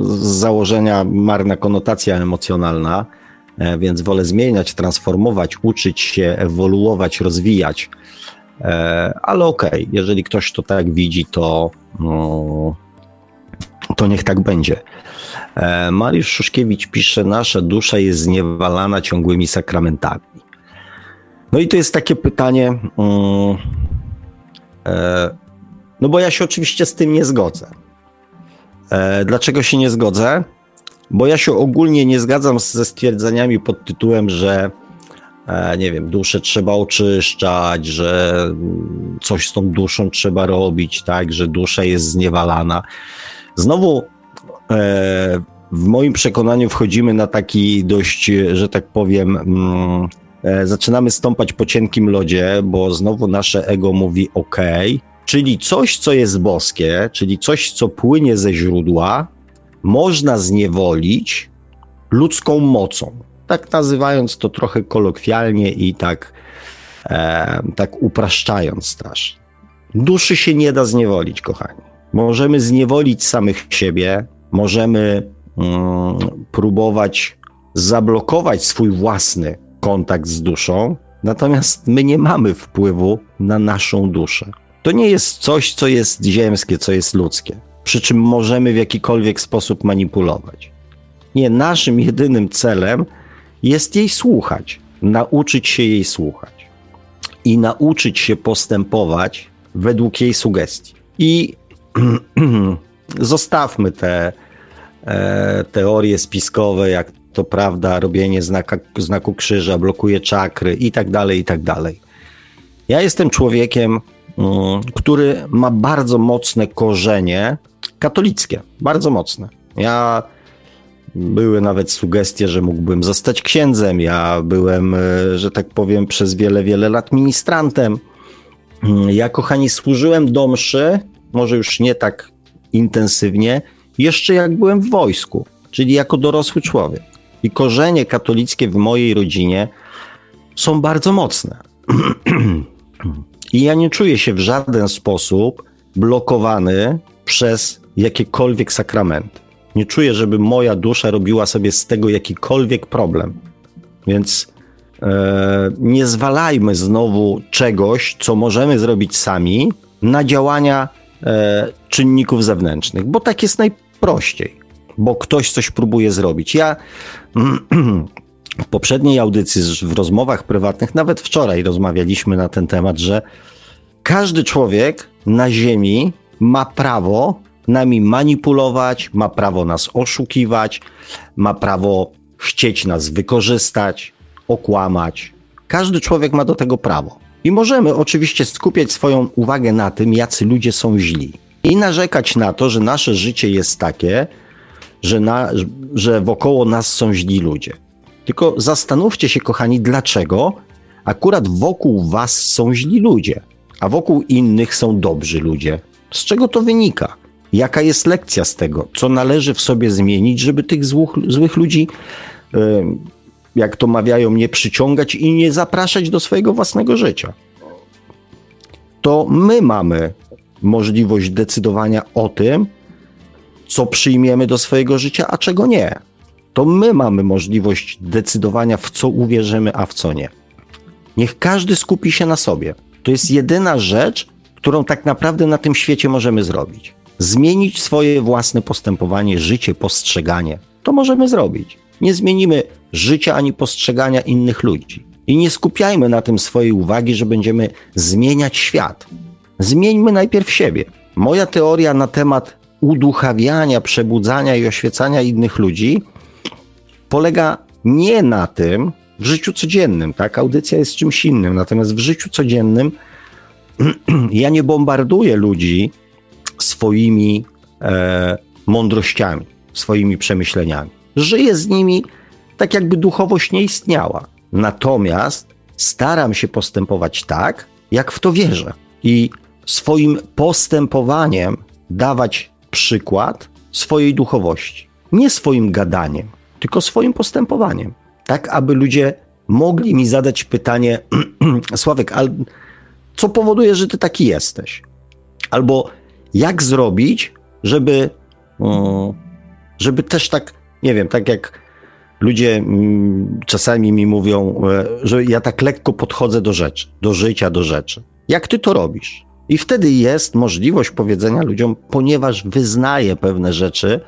z założenia marna konotacja emocjonalna, e, więc wolę zmieniać, transformować, uczyć się, ewoluować, rozwijać. E, ale okej, okay, jeżeli ktoś to tak widzi, to, no, to niech tak będzie. E, Mariusz Szuszkiewicz pisze, nasza dusza jest zniewalana ciągłymi sakramentami. No i to jest takie pytanie, mm, no bo ja się oczywiście z tym nie zgodzę. E, dlaczego się nie zgodzę? Bo ja się ogólnie nie zgadzam ze stwierdzeniami pod tytułem, że e, nie wiem, duszę trzeba oczyszczać, że coś z tą duszą trzeba robić, tak, że dusza jest zniewalana. Znowu e, w moim przekonaniu wchodzimy na taki dość, że tak powiem, mm, zaczynamy stąpać po cienkim lodzie, bo znowu nasze ego mówi OK, Czyli coś, co jest boskie, czyli coś, co płynie ze źródła, można zniewolić ludzką mocą. Tak nazywając to trochę kolokwialnie i tak, e, tak upraszczając strasznie. Duszy się nie da zniewolić, kochani. Możemy zniewolić samych siebie, możemy mm, próbować zablokować swój własny kontakt z duszą, natomiast my nie mamy wpływu na naszą duszę. To nie jest coś, co jest ziemskie, co jest ludzkie, przy czym możemy w jakikolwiek sposób manipulować. Nie, naszym jedynym celem jest jej słuchać, nauczyć się jej słuchać i nauczyć się postępować według jej sugestii. I [clears throat] zostawmy te e, teorie spiskowe, jak to prawda, robienie znaka, znaku krzyża, blokuje czakry i tak dalej, i tak dalej. Ja jestem człowiekiem, mm, który ma bardzo mocne korzenie katolickie, bardzo mocne. Ja były nawet sugestie, że mógłbym zostać księdzem. Ja byłem, e, że tak powiem, przez wiele, wiele lat ministrantem. Mm, ja, kochani, służyłem do mszy, może już nie tak intensywnie, jeszcze jak byłem w wojsku, czyli jako dorosły człowiek. I korzenie katolickie w mojej rodzinie są bardzo mocne. [clears throat] I ja nie czuję się w żaden sposób blokowany przez jakiekolwiek sakramenty. Nie czuję, żeby moja dusza robiła sobie z tego jakikolwiek problem. Więc e, nie zwalajmy znowu czegoś, co możemy zrobić sami, na działania czynników zewnętrznych, bo tak jest najprościej, bo ktoś coś próbuje zrobić. Ja [clears throat] w poprzedniej audycji, w rozmowach prywatnych, nawet wczoraj rozmawialiśmy na ten temat, że każdy człowiek na Ziemi ma prawo nami manipulować, ma prawo nas oszukiwać, ma prawo chcieć nas wykorzystać, okłamać. Każdy człowiek ma do tego prawo. I możemy oczywiście skupiać swoją uwagę na tym, jacy ludzie są źli. I narzekać na to, że nasze życie jest takie, że, na, że wokoło nas są źli ludzie. Tylko zastanówcie się, kochani, dlaczego akurat wokół was są źli ludzie, a wokół innych są dobrzy ludzie. Z czego to wynika? Jaka jest lekcja z tego? Co należy w sobie zmienić, żeby tych złych, złych ludzi, jak to mawiają, nie przyciągać i nie zapraszać do swojego własnego życia? To my mamy możliwość decydowania o tym, co przyjmiemy do swojego życia, a czego nie. To my mamy możliwość decydowania, w co uwierzymy, a w co nie. Niech każdy skupi się na sobie. To jest jedyna rzecz, którą tak naprawdę na tym świecie możemy zrobić zmienić swoje własne postępowanie, życie, postrzeganie. To możemy zrobić. Nie zmienimy życia ani postrzegania innych ludzi. I nie skupiajmy na tym swojej uwagi, że będziemy zmieniać świat. Zmieńmy najpierw siebie. Moja teoria na temat uduchawiania, przebudzania i oświecania innych ludzi polega nie na tym w życiu codziennym, tak? Audycja jest czymś innym, natomiast w życiu codziennym [clears throat] ja nie bombarduję ludzi swoimi e, mądrościami, swoimi przemyśleniami. Żyję z nimi tak, jakby duchowość nie istniała. Natomiast staram się postępować tak, jak w to wierzę. I swoim postępowaniem dawać przykład swojej duchowości. Nie swoim gadaniem, tylko swoim postępowaniem. Tak, aby ludzie mogli mi zadać pytanie: [clears throat] Sławek, ale co powoduje, że ty taki jesteś? Albo jak zrobić, żeby, żeby też tak, nie wiem, tak jak ludzie mm, czasami mi mówią, e, że ja tak lekko podchodzę do rzeczy, do życia, do rzeczy. Jak ty to robisz? I wtedy jest możliwość powiedzenia ludziom, ponieważ wyznaję pewne rzeczy,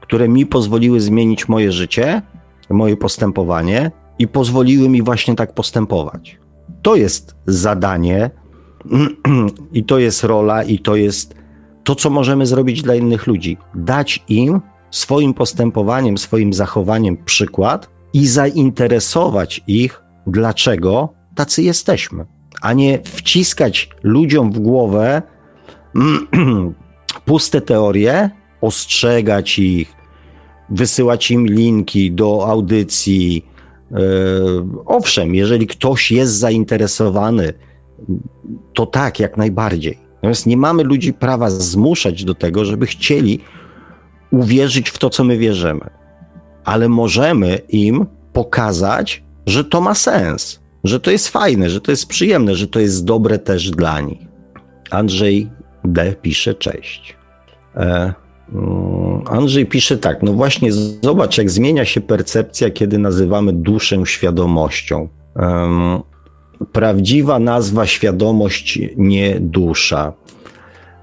które mi pozwoliły zmienić moje życie, moje postępowanie i pozwoliły mi właśnie tak postępować. To jest zadanie, [clears throat] I to jest rola, i to jest to, co możemy zrobić dla innych ludzi. Dać im swoim postępowaniem, swoim zachowaniem przykład i zainteresować ich, dlaczego tacy jesteśmy, a nie wciskać ludziom w głowę [clears throat] puste teorie, ostrzegać ich, wysyłać im linki do audycji. E, owszem, jeżeli ktoś jest zainteresowany, to tak, jak najbardziej. Natomiast nie mamy ludzi prawa zmuszać do tego, żeby chcieli uwierzyć w to, co my wierzymy. Ale możemy im pokazać, że to ma sens, że to jest fajne, że to jest przyjemne, że to jest dobre też dla nich. Andrzej D. pisze cześć. E, mm, Andrzej pisze tak, no właśnie zobacz, jak zmienia się percepcja, kiedy nazywamy duszę świadomością. Um, prawdziwa nazwa świadomość, nie dusza.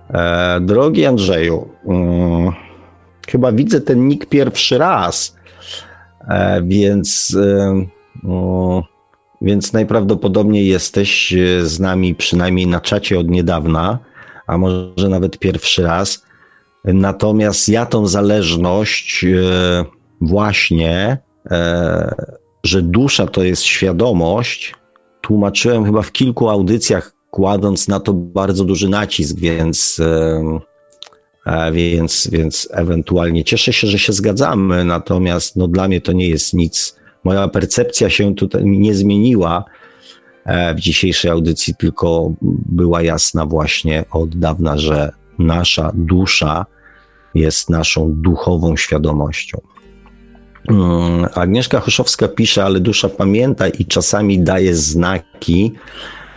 E, drogi Andrzeju, um, chyba widzę ten nick pierwszy raz, e, więc, e, więc najprawdopodobniej jesteś z nami przynajmniej na czacie od niedawna, a może nawet pierwszy raz. Natomiast ja tą zależność e, właśnie, e, że dusza to jest świadomość, tłumaczyłem chyba w kilku audycjach, kładąc na to bardzo duży nacisk, więc, e, więc, więc ewentualnie cieszę się, że się zgadzamy, natomiast no, dla mnie to nie jest nic. Moja percepcja się tutaj nie zmieniła w dzisiejszej audycji, tylko była jasna właśnie od dawna, że nasza dusza jest naszą duchową świadomością. Mm, Agnieszka Choszowska pisze, ale dusza pamięta i czasami daje znaki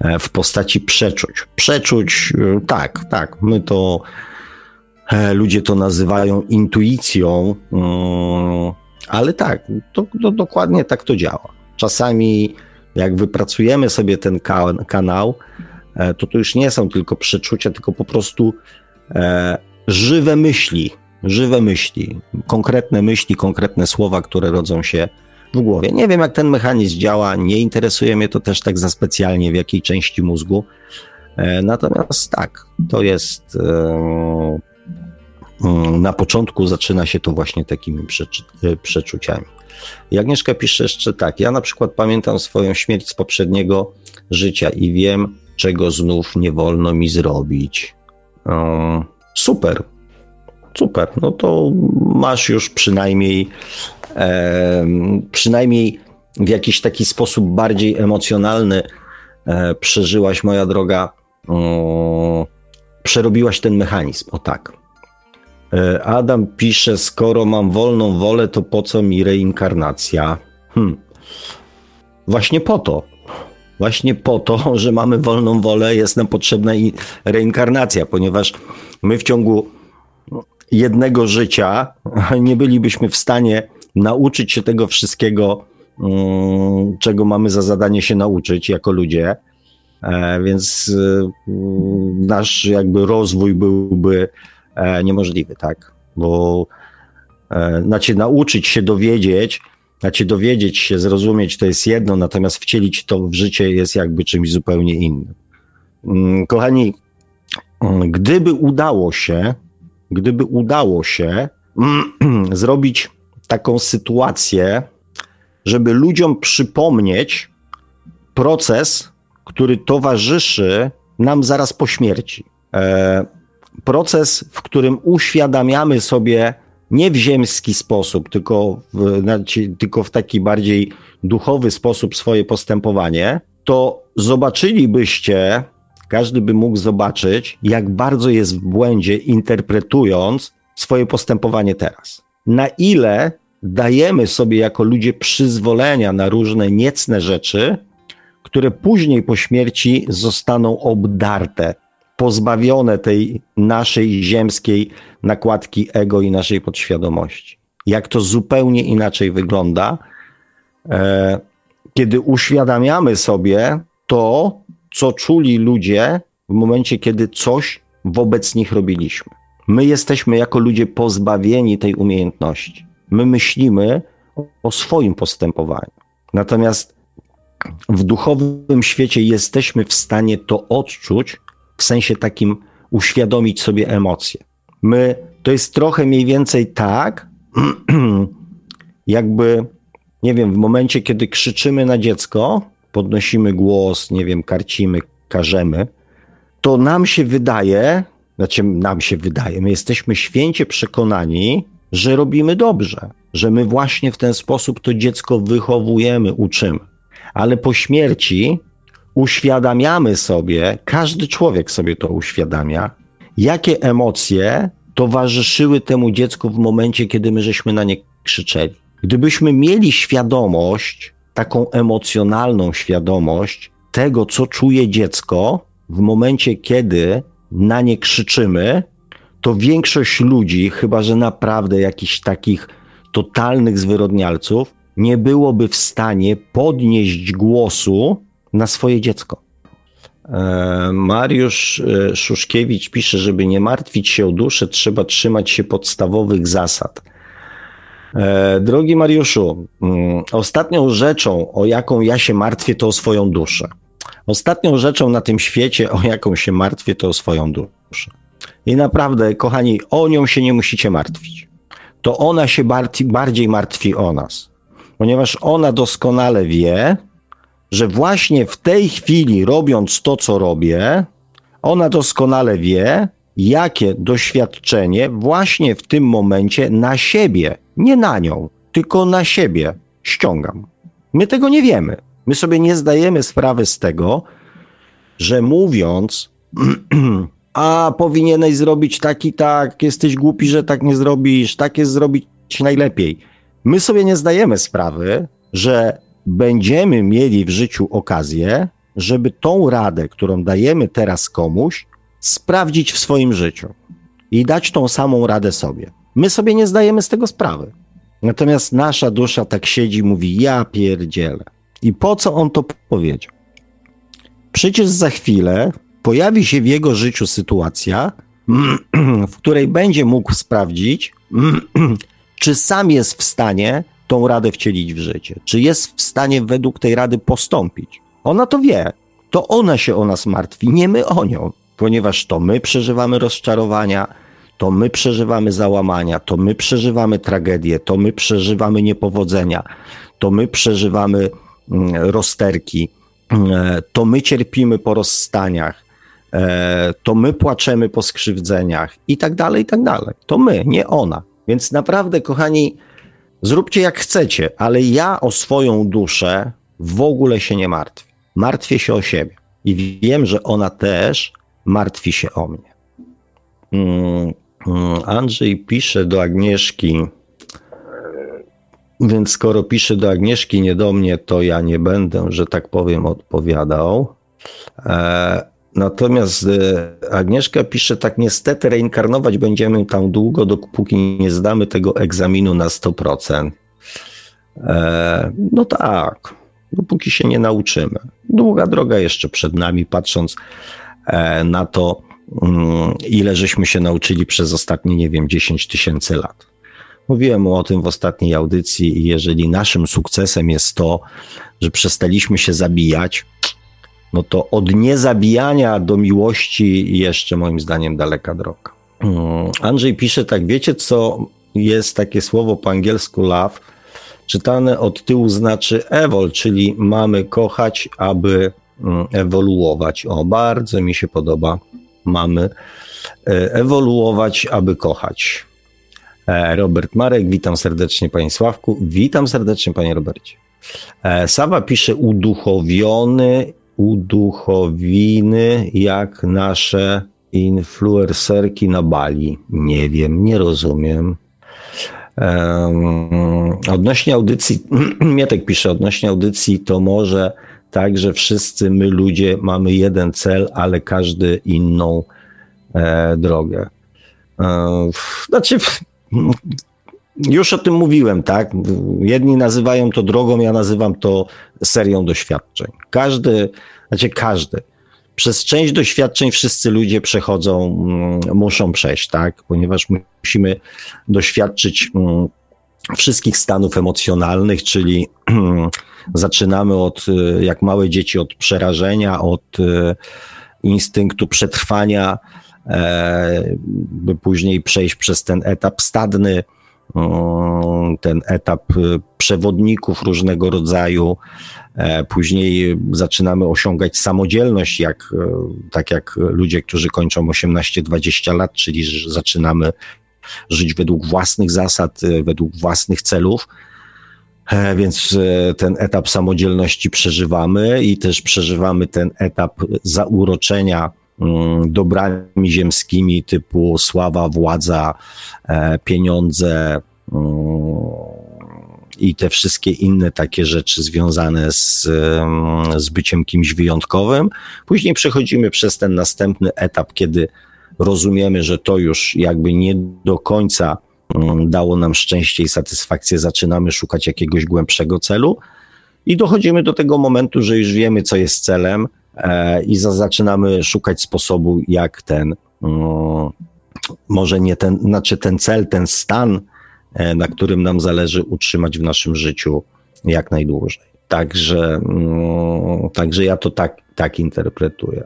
e, w postaci przeczuć. Przeczuć, e, tak, tak, my to, e, ludzie to nazywają intuicją, mm, ale tak, to, to dokładnie tak to działa. Czasami jak wypracujemy sobie ten kanał, to to już nie są tylko przeczucia, tylko po prostu żywe myśli, żywe myśli, konkretne myśli, konkretne słowa, które rodzą się w głowie. Nie wiem, jak ten mechanizm działa, nie interesuje mnie to też tak za specjalnie, w jakiej części mózgu. E, natomiast tak, to jest. E, mm, na początku zaczyna się to właśnie takimi e, przeczuciami. I Agnieszka pisze jeszcze tak. Ja na przykład pamiętam swoją śmierć z poprzedniego życia i wiem, czego znów nie wolno mi zrobić. Super, super. No to masz już przynajmniej, e, przynajmniej w jakiś taki sposób bardziej emocjonalny e, przeżyłaś, moja droga, o, przerobiłaś ten mechanizm. O tak. E, Adam pisze, skoro mam wolną wolę, to po co mi reinkarnacja? Hmm. Właśnie po to. Właśnie po to, [laughs] że mamy wolną wolę, jest nam potrzebna i reinkarnacja, ponieważ my w ciągu jednego życia [laughs] nie bylibyśmy w stanie nauczyć się tego wszystkiego, mm, czego mamy za zadanie się nauczyć jako ludzie. E, więc y, nasz jakby rozwój byłby niemożliwy, tak? Bo e, znaczy nauczyć się dowiedzieć, znaczy dowiedzieć się, zrozumieć to jest jedno, natomiast wcielić to w życie jest jakby czymś zupełnie innym. Mm, kochani, gdyby udało się, gdyby udało się [clears throat] zrobić taką sytuację, żeby ludziom przypomnieć proces, który towarzyszy nam zaraz po śmierci. E, proces, w którym uświadamiamy sobie nie w ziemski sposób, tylko w, tylko w taki bardziej duchowy sposób swoje postępowanie, to zobaczylibyście, każdy by mógł zobaczyć, jak bardzo jest w błędzie, interpretując swoje postępowanie teraz. Na ile dajemy sobie jako ludzie przyzwolenia na różne niecne rzeczy, które później po śmierci zostaną obdarte, pozbawione tej naszej ziemskiej nakładki ego i naszej podświadomości. Jak to zupełnie inaczej wygląda, e, kiedy uświadamiamy sobie to, co czuli ludzie w momencie, kiedy coś wobec nich robiliśmy. My jesteśmy jako ludzie pozbawieni tej umiejętności. My myślimy o swoim postępowaniu. Natomiast w duchowym świecie jesteśmy w stanie to odczuć, w sensie takim uświadomić sobie emocje. My, to jest trochę mniej więcej tak, [clears throat] jakby, nie wiem, w momencie, kiedy krzyczymy na dziecko, podnosimy głos, nie wiem, karcimy, karzemy, to nam się wydaje, znaczy nam się wydaje, my jesteśmy święcie przekonani, że robimy dobrze, że my właśnie w ten sposób to dziecko wychowujemy, uczymy. Ale po śmierci uświadamiamy sobie, każdy człowiek sobie to uświadamia, jakie emocje towarzyszyły temu dziecku w momencie, kiedy my żeśmy na nie krzyczeli. Gdybyśmy mieli świadomość, taką emocjonalną świadomość tego, co czuje dziecko w momencie, kiedy na nie krzyczymy, to większość ludzi, chyba że naprawdę jakichś takich totalnych zwyrodnialców, nie byłoby w stanie podnieść głosu na swoje dziecko. E, Mariusz e, Szuszkiewicz pisze, żeby nie martwić się o duszę, trzeba trzymać się podstawowych zasad. E, drogi Mariuszu, mm, ostatnią rzeczą, o jaką ja się martwię, to o swoją duszę. Ostatnią rzeczą na tym świecie, o jaką się martwię, to o swoją duszę. I naprawdę, kochani, o nią się nie musicie martwić. To ona się bardziej, bardziej martwi o nas, ponieważ ona doskonale wie, że właśnie w tej chwili, robiąc to, co robię, ona doskonale wie, jakie doświadczenie właśnie w tym momencie na siebie, nie na nią, tylko na siebie ściągam. My tego nie wiemy. My sobie nie zdajemy sprawy z tego, że mówiąc, [clears throat] a powinieneś zrobić tak i tak, jesteś głupi, że tak nie zrobisz, tak jest zrobić najlepiej. My sobie nie zdajemy sprawy, że będziemy mieli w życiu okazję, żeby tą radę, którą dajemy teraz komuś, sprawdzić w swoim życiu i dać tą samą radę sobie. My sobie nie zdajemy z tego sprawy. Natomiast nasza dusza tak siedzi mówi: Ja pierdzielę. I po co on to powiedział? Przecież za chwilę pojawi się w jego życiu sytuacja, [clears throat] w której będzie mógł sprawdzić, [clears throat] czy sam jest w stanie tą radę wcielić w życie, czy jest w stanie według tej rady postąpić. Ona to wie. To ona się o nas martwi, nie my o nią, ponieważ to my przeżywamy rozczarowania, to my przeżywamy załamania, to my przeżywamy tragedie, to my przeżywamy niepowodzenia, to my przeżywamy mm, rozterki, mm, to my cierpimy po rozstaniach, e, to my płaczemy po skrzywdzeniach i tak dalej, i tak dalej. To my, nie ona. Więc naprawdę, kochani, zróbcie jak chcecie, ale ja o swoją duszę w ogóle się nie martwię. Martwię się o siebie i wiem, że ona też martwi się o mnie. Mm, mm, Andrzej pisze do Agnieszki, więc skoro pisze do Agnieszki, nie do mnie, to ja nie będę, że tak powiem, odpowiadał. Natomiast e, Agnieszka pisze tak, niestety reinkarnować będziemy tam długo, dopóki nie zdamy tego egzaminu na 100%. E, no tak, dopóki się nie nauczymy. Długa droga jeszcze przed nami, patrząc E, na to, mm, ile żeśmy się nauczyli przez ostatnie, nie wiem, 10 tysięcy lat. Mówiłem o tym w ostatniej audycji i jeżeli naszym sukcesem jest to, że przestaliśmy się zabijać, no to od niezabijania do miłości jeszcze moim zdaniem daleka droga. Mm, Andrzej pisze tak, wiecie co jest takie słowo po angielsku love, czytane od tyłu znaczy evol, czyli mamy kochać, aby Mm, ewoluować. O, bardzo mi się podoba. Mamy e, ewoluować, aby kochać. E, Robert Marek, witam serdecznie Panie Sławku. Witam serdecznie Panie Robercie. E, Sawa pisze uduchowiony, uduchowiny jak nasze influencerki na Bali. Nie wiem, nie rozumiem. Um, odnośnie audycji, [clears throat] Mietek pisze, odnośnie audycji to może tak, że wszyscy my ludzie mamy jeden cel, ale każdy inną e, drogę. E, znaczy, już o tym mówiłem, tak? Jedni nazywają to drogą, ja nazywam to serią doświadczeń. Każdy, znaczy każdy. Przez część doświadczeń wszyscy ludzie przechodzą, mm, muszą przejść, tak? Ponieważ musimy doświadczyć mm, wszystkich stanów emocjonalnych, czyli [clears throat] zaczynamy od, y, jak małe dzieci, od przerażenia, od y, instynktu przetrwania, e, by później przejść przez ten etap stadny, ten etap y, przewodników różnego rodzaju. E, później zaczynamy osiągać samodzielność, jak, tak jak ludzie, którzy kończą 18-20 lat, czyli zaczynamy żyć według własnych zasad, e, według własnych celów. E, więc ten etap samodzielności przeżywamy i też przeżywamy ten etap zauroczenia dobrami ziemskimi typu sława, władza, pieniądze mm, i te wszystkie inne takie rzeczy związane z, mm, z byciem kimś wyjątkowym. Później przechodzimy przez ten następny etap, kiedy rozumiemy, że to już jakby nie do końca mm, dało nam szczęście i satysfakcję, zaczynamy szukać jakiegoś głębszego celu i dochodzimy do tego momentu, że już wiemy, co jest celem e, i za, zaczynamy szukać sposobu, jak ten, może nie ten, znaczy ten cel, ten stan, e, na którym nam zależy utrzymać w naszym życiu jak najdłużej. Także, także ja to tak, tak interpretuję.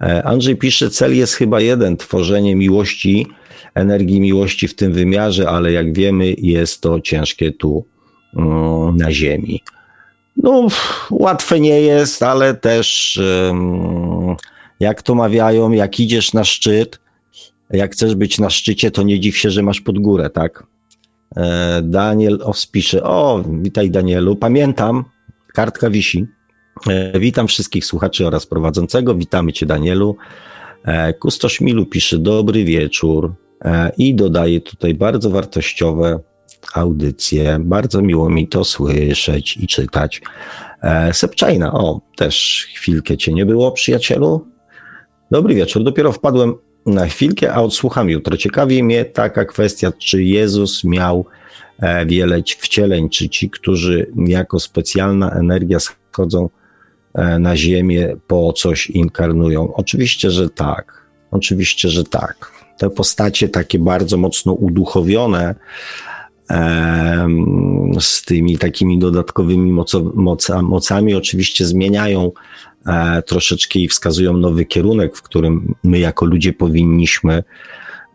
E, Andrzej pisze, cel jest chyba jeden, tworzenie miłości, energii miłości w tym wymiarze, ale jak wiemy, jest to ciężkie tu na Ziemi. No, łatwe nie jest, ale też jak to mawiają, jak idziesz na szczyt, jak chcesz być na szczycie, to nie dziw się, że masz pod górę, tak? E, Daniel Ospiszy. O, witaj Danielu. Pamiętam, kartka wisi. E, witam wszystkich słuchaczy oraz prowadzącego. Witamy Cię, Danielu. E, Kustosz Milu pisze dobry wieczór i dodaje tutaj bardzo wartościowe audycje. Bardzo miło mi to słyszeć i czytać. Sepczajna, o, też chwilkę Cię nie było, przyjacielu. Dobry wieczór. Dopiero wpadłem na chwilkę, a odsłucham jutro. Ciekawi mnie taka kwestia, czy Jezus miał e, wiele wcieleń, czy ci, którzy jako specjalna energia schodzą e, na ziemię, po coś inkarnują. Oczywiście, że tak. Oczywiście, że tak. Te postacie takie bardzo mocno uduchowione, z tymi takimi dodatkowymi moco, mocami oczywiście zmieniają E, troszeczkę i wskazują nowy kierunek, w którym my jako ludzie powinniśmy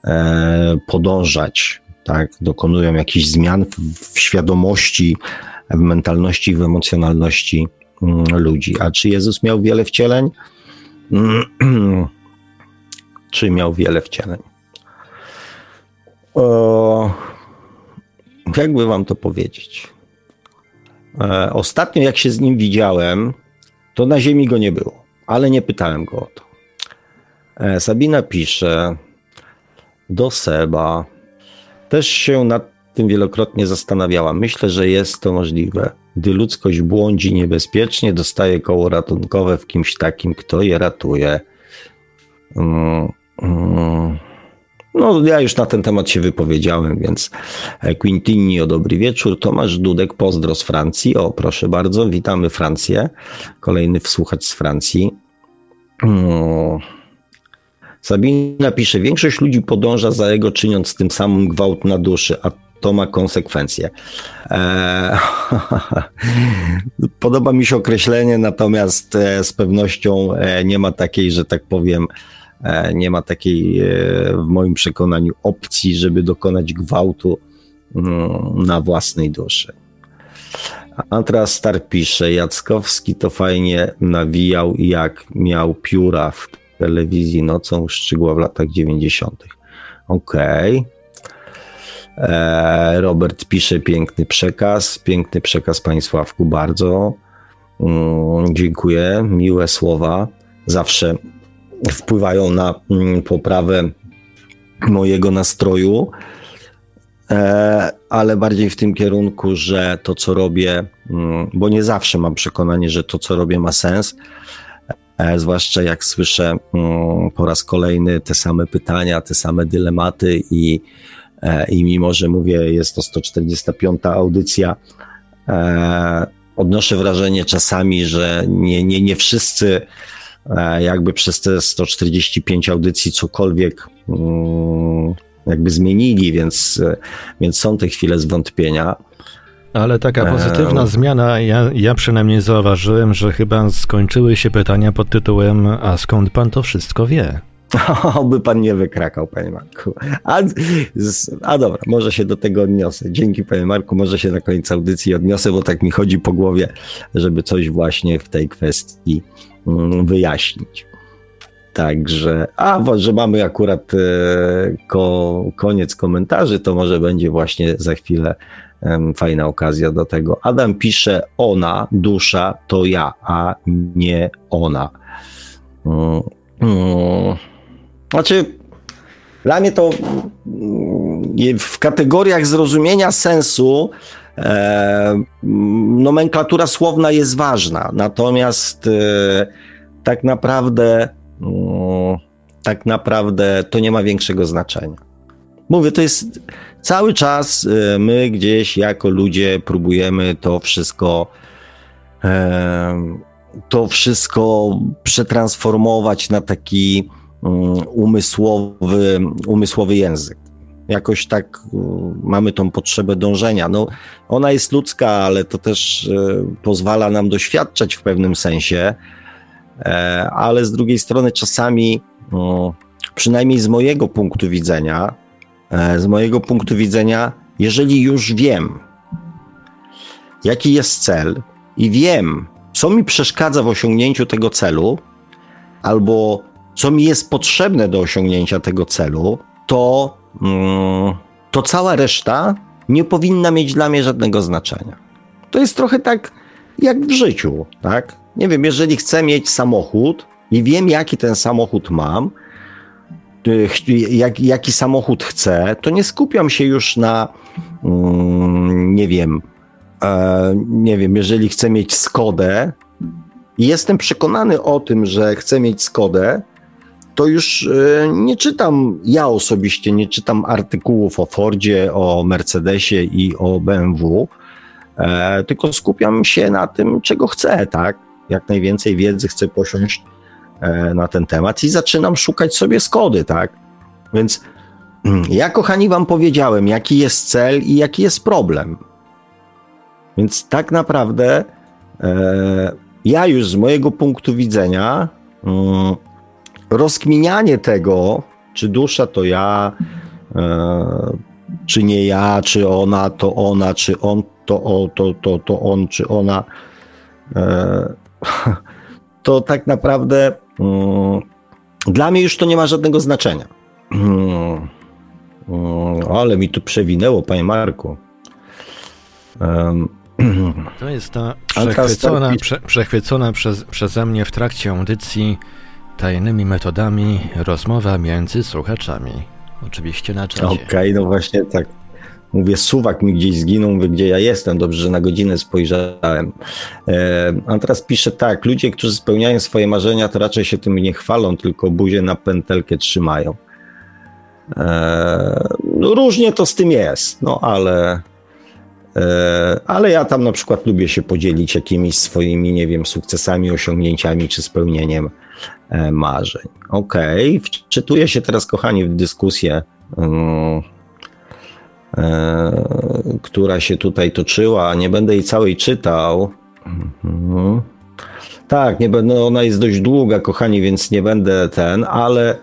e, podążać. Tak? Dokonują jakichś zmian w świadomości, w mentalności, w emocjonalności mm, ludzi. A czy Jezus miał wiele wcieleń? [clears throat] czy miał wiele wcieleń? O, jakby wam to powiedzieć? E, ostatnio, jak się z nim widziałem, to na ziemi go nie było, ale nie pytałem go o to. E, Sabina pisze do Seba. Też się nad tym wielokrotnie zastanawiałam. Myślę, że jest to możliwe. Gdy ludzkość błądzi niebezpiecznie, dostaje koło ratunkowe w kimś takim, kto je ratuje. Mm, mm. No, ja już na ten temat się wypowiedziałem, więc e, Quintini o dobry wieczór. Tomasz Dudek, pozdro z Francji. O, proszę bardzo, witamy Francję. Kolejny wsłuchacz z Francji. Hmm. Sabina pisze, większość ludzi podąża za jego, czyniąc tym samym gwałt na duszy, a to ma konsekwencje. Eee, [laughs] podoba mi się określenie, natomiast e, z pewnością e, nie ma takiej, że tak powiem, nie ma takiej, e, w moim przekonaniu, opcji, żeby dokonać gwałtu mm, na własnej duszy. Antra Star pisze, Jackowski to fajnie nawijał, jak miał pióra w telewizji nocą, szczegóła w latach 90. Okej. Okay. E, Robert pisze piękny przekaz, piękny przekaz Państwawku, bardzo. Mm, dziękuję, miłe słowa. Zawsze wpływają na mm, poprawę mojego nastroju, e, ale bardziej w tym kierunku, że to, co robię, mm, bo nie zawsze mam przekonanie, że to, co robię, ma sens. E, zwłaszcza jak słyszę mm, po raz kolejny te same pytania, te same dylematy, i, e, i mimo, że mówię, jest to 145 audycja, odnoszę wrażenie czasami, że nie, nie, nie wszyscy jakby przez te 145 audycji cokolwiek mm, jakby zmienili, więc, e, więc są te chwile zwątpienia. Ale taka pozytywna e... zmiana, ja, ja przynajmniej zauważyłem, że chyba skończyły się pytania pod tytułem A skąd pan to wszystko wie? [laughs] Oby pan nie wykrakał, panie Marku. A, a dobra, może się do tego odniosę. Dzięki, panie Marku, może się na koniec audycji odniosę, bo tak mi chodzi po głowie, żeby coś właśnie w tej kwestii wyjaśnić. Także, a że mamy akurat e, ko, koniec komentarzy, to może będzie właśnie za chwilę fajna okazja do tego. Adam pisze, ona, dusza to ja, a nie ona. Mm, mm. Znaczy, dla mnie to w kategoriach zrozumienia sensu E, nomenklatura słowna jest ważna, natomiast e, tak naprawdę mm, tak naprawdę to nie ma większego znaczenia. Mówię, to jest cały czas y, my gdzieś jako ludzie próbujemy to wszystko to wszystko przetransformować na taki mm, umysłowy, umysłowy język. Jakoś tak y, mamy tą potrzebę dążenia. No, ona jest ludzka, ale to też y, pozwala nam doświadczać w pewnym sensie, e, ale z drugiej strony czasami, no, przynajmniej z mojego punktu widzenia, e, z mojego punktu widzenia, jeżeli już wiem, jaki jest cel i wiem, co mi przeszkadza w osiągnięciu tego celu, albo co mi jest potrzebne do osiągnięcia tego celu, to, to cała reszta nie powinna mieć dla mnie żadnego znaczenia. To jest trochę tak jak w życiu, tak? Nie wiem, jeżeli chcę mieć samochód i wiem, jaki ten samochód mam, y, jak, jaki samochód chcę, to nie skupiam się już na, mm, nie wiem, e, nie wiem, jeżeli chcę mieć Skodę i jestem przekonany o tym, że chcę mieć Skodę, to już e, nie czytam, ja osobiście nie czytam artykułów o Fordzie, o Mercedesie i o BMW, e, tylko skupiam się na tym, czego chcę, tak? Jak najwięcej wiedzy chcę posiąść e, na ten temat i zaczynam szukać sobie Skody, tak? Więc mm, ja, kochani, wam powiedziałem, jaki jest cel i jaki jest problem. Więc tak naprawdę ja już z mojego punktu widzenia mm, rozkminianie tego, czy dusza to ja, e, czy nie ja, czy ona to ona, czy on to, o, to, to, to on, czy ona, e, [laughs] to tak naprawdę mm, dla mnie już to nie ma żadnego znaczenia. Mm, ale mi tu przewinęło, panie Marku. [clears throat] To jest ta przechwycona, prze, przechwycona przez, przeze mnie w trakcie audycji tajnymi metodami rozmowa między słuchaczami. Oczywiście na czacie. Okej, okay, no właśnie tak. Mówię, suwak mi gdzieś zginął, mówię, gdzie ja jestem. Dobrze, że na godzinę spojrzałem. E, a teraz pisze tak, ludzie, którzy spełniają swoje marzenia, to raczej się tym nie chwalą, tylko buzię na pętelkę trzymają. E, no, różnie to z tym jest, no ale ale ja tam na przykład lubię się podzielić jakimiś swoimi, nie wiem, sukcesami, osiągnięciami czy spełnieniem e, marzeń. Okej, okay. wczytuję się teraz, kochani, w dyskusję, um, e, która się tutaj toczyła. Nie będę jej całej czytał. Mhm. Tak, nie będę, ona jest dość długa, kochani, więc nie będę ten, ale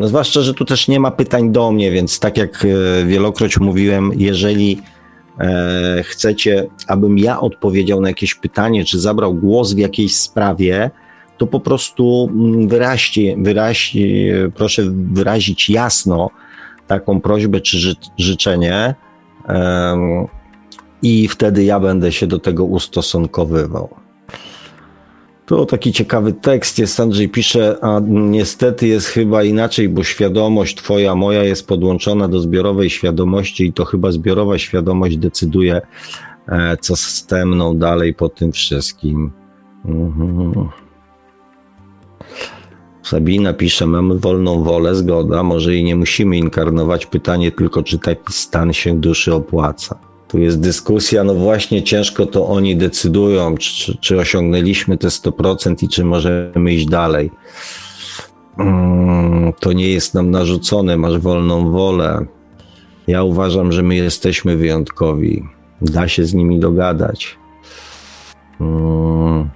zwłaszcza, że tu też nie ma pytań do mnie, więc tak jak e, wielokroć mówiłem, jeżeli e, chcecie, abym ja odpowiedział na jakieś pytanie, czy zabrał głos w jakiejś sprawie, to po prostu mm, wyraźcie, wyraźcie, proszę wyrazić jasno taką prośbę czy ży życzenie i wtedy ja będę się do tego ustosunkowywał. To taki ciekawy tekst jest, Andrzej pisze, a niestety jest chyba inaczej, bo świadomość twoja, moja jest podłączona do zbiorowej świadomości i to chyba zbiorowa świadomość decyduje, e, co z temną dalej po tym wszystkim. Mhm. Sabina pisze, mamy wolną wolę, zgoda, może i nie musimy inkarnować. Pytanie tylko, czy taki stan się duszy opłaca. Tu jest dyskusja, no właśnie ciężko to oni decydują, czy, czy osiągnęliśmy te 100% i czy możemy iść dalej. Mm, to nie jest nam narzucone, masz wolną wolę. Ja uważam, że my jesteśmy wyjątkowi. Da się z nimi dogadać. Mm,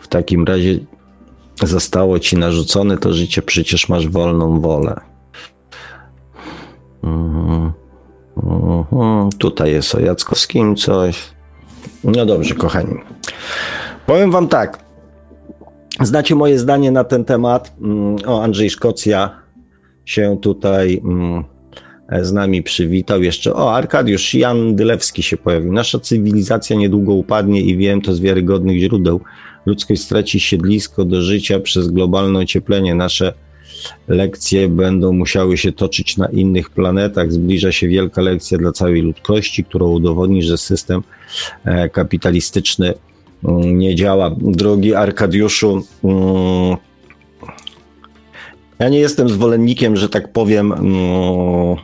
w takim razie zostało ci narzucone to życie, przecież masz wolną wolę. Mhm. Tutaj jest o Jackowskim coś. No dobrze, kochani. Powiem wam tak. Znacie moje zdanie na ten temat. Mm, o, Andrzej Szkocja się tutaj mm, z nami przywitał. Jeszcze, o, Arkadiusz Jan Dylewski się pojawił. Nasza cywilizacja niedługo upadnie i wiem to z wiarygodnych źródeł. Ludzkość straci siedlisko do życia przez globalne ocieplenie. Nasze lekcje będą musiały się toczyć na innych planetach. Zbliża się wielka lekcja dla całej ludzkości, która udowodni, że system e, kapitalistyczny mm, nie działa. Drogi Arkadiuszu, mm, Ja nie jestem zwolennikiem, że tak powiem, mm,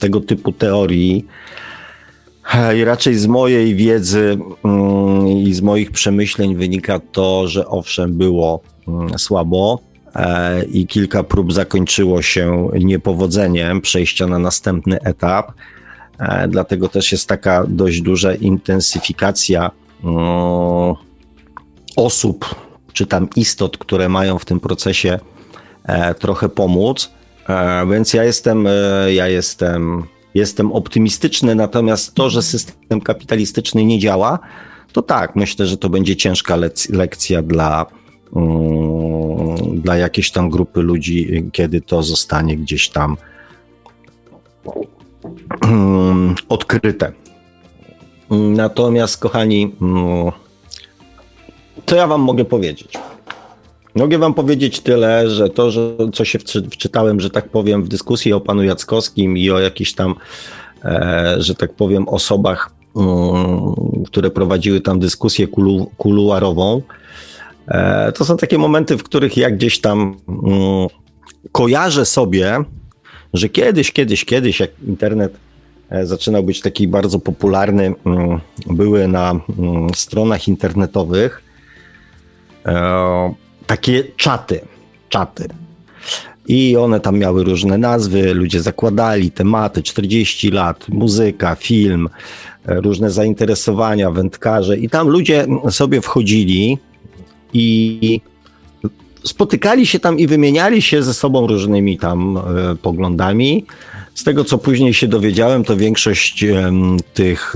tego typu teorii. I raczej z mojej wiedzy i z moich przemyśleń wynika to, że owszem, było słabo e, i kilka prób zakończyło się niepowodzeniem przejścia na następny etap. E, dlatego też jest taka dość duża intensyfikacja osób, czy tam istot, które mają w tym procesie e, trochę pomóc. Więc ja jestem, ja jestem jestem optymistyczny, natomiast to, że system kapitalistyczny nie działa, to tak, myślę, że to będzie ciężka lekcja dla, dla jakiejś tam grupy ludzi, kiedy to zostanie gdzieś tam um, odkryte. Natomiast, kochani, um, co ja Wam mogę powiedzieć? Mogę wam powiedzieć tyle, że to, że co się wczytałem, że tak powiem, w dyskusji o panu Jackowskim i o jakichś tam, e, że tak powiem, osobach, które prowadziły tam dyskusję kulu, kuluarową, to są takie momenty, w których ja gdzieś tam um, kojarzę sobie, że kiedyś, kiedyś, kiedyś, jak internet e, zaczynał być taki bardzo popularny, um, były na stronach internetowych, e, takie czaty, czaty. I one tam miały różne nazwy, ludzie zakładali tematy, 40 lat, muzyka, film, e, różne zainteresowania, wędkarze i tam ludzie sobie wchodzili i spotykali się tam i wymieniali się ze sobą różnymi tam e, poglądami. Z tego, co później się dowiedziałem, to większość tych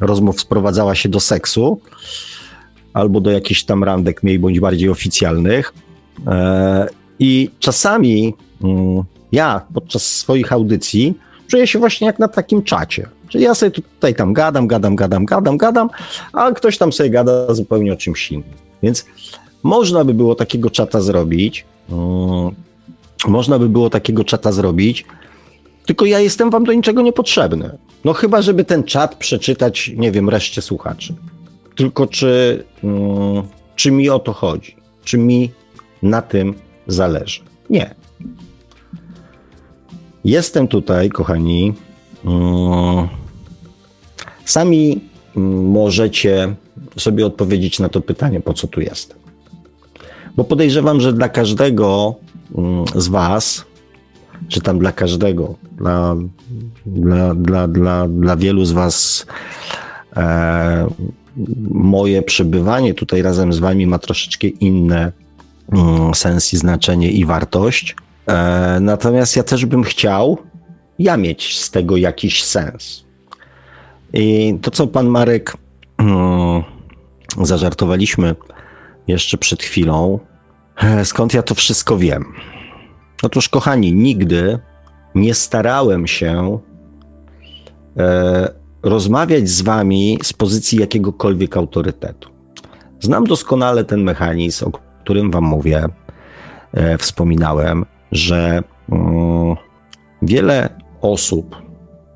rozmów sprowadzała się do seksu albo do jakichś tam randek mniej bądź bardziej oficjalnych. E, I czasami mm, ja podczas swoich audycji czuję się właśnie jak na takim czacie. Czyli ja sobie tutaj tam gadam, gadam, gadam, gadam, gadam, a ktoś tam sobie gada zupełnie o czymś innym. Więc można by było takiego czata zrobić. Mm, można by było takiego czata zrobić, tylko ja jestem wam do niczego niepotrzebny. No chyba, żeby ten czat przeczytać, nie wiem, reszcie słuchaczy. Tylko czy, mm, czy mi o to chodzi? Czy mi na tym zależy? Nie. Jestem tutaj, kochani. Mm, sami możecie sobie odpowiedzieć na to pytanie, po co tu jestem. Bo podejrzewam, że dla każdego mm, z Was, czy tam dla każdego, dla, dla, dla, dla, dla wielu z Was, e, moje przebywanie tutaj razem z wami ma troszeczkę inne mm, sens i znaczenie i wartość. E, natomiast ja też bym chciał ja mieć z tego jakiś sens. I to, co pan Marek mm, zażartowaliśmy jeszcze przed chwilą, e, skąd ja to wszystko wiem? Otóż, kochani, nigdy nie starałem się e, rozmawiać z wami z pozycji jakiegokolwiek autorytetu. Znam doskonale ten mechanizm, o którym wam mówię, e, wspominałem, że mm, wiele osób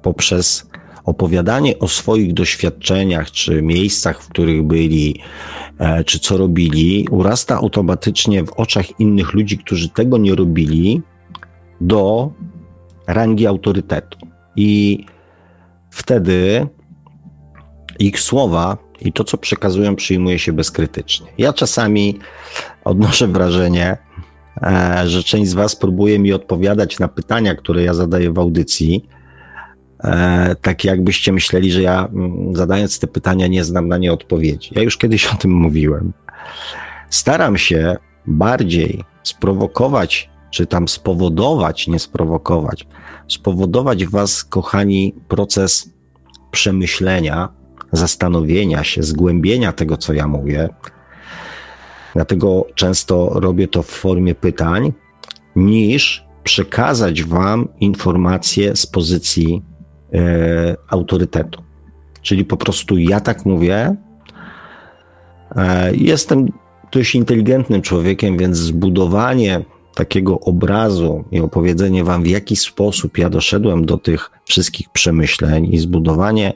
poprzez opowiadanie o swoich doświadczeniach, czy miejscach, w których byli, e, czy co robili, urasta automatycznie w oczach innych ludzi, którzy tego nie robili, do rangi autorytetu. I wtedy ich słowa i to, co przekazują, przyjmuje się bezkrytycznie. Ja czasami odnoszę wrażenie, e, że część z Was próbuje mi odpowiadać na pytania, które ja zadaję w audycji, tak jakbyście myśleli, że ja mm, zadając te pytania nie znam na nie odpowiedzi. Ja już kiedyś [laughs] o tym mówiłem. Staram się bardziej sprowokować, czy tam spowodować, nie sprowokować, spowodować Was, kochani, proces przemyślenia, zastanowienia się, zgłębienia tego, co ja mówię. Dlatego często robię to w formie pytań, niż przekazać Wam informacje z pozycji e, autorytetu. Czyli po prostu ja tak mówię. E, jestem dość inteligentnym człowiekiem, więc zbudowanie takiego obrazu i opowiedzenie Wam, w jaki sposób ja doszedłem do tych wszystkich przemyśleń i zbudowanie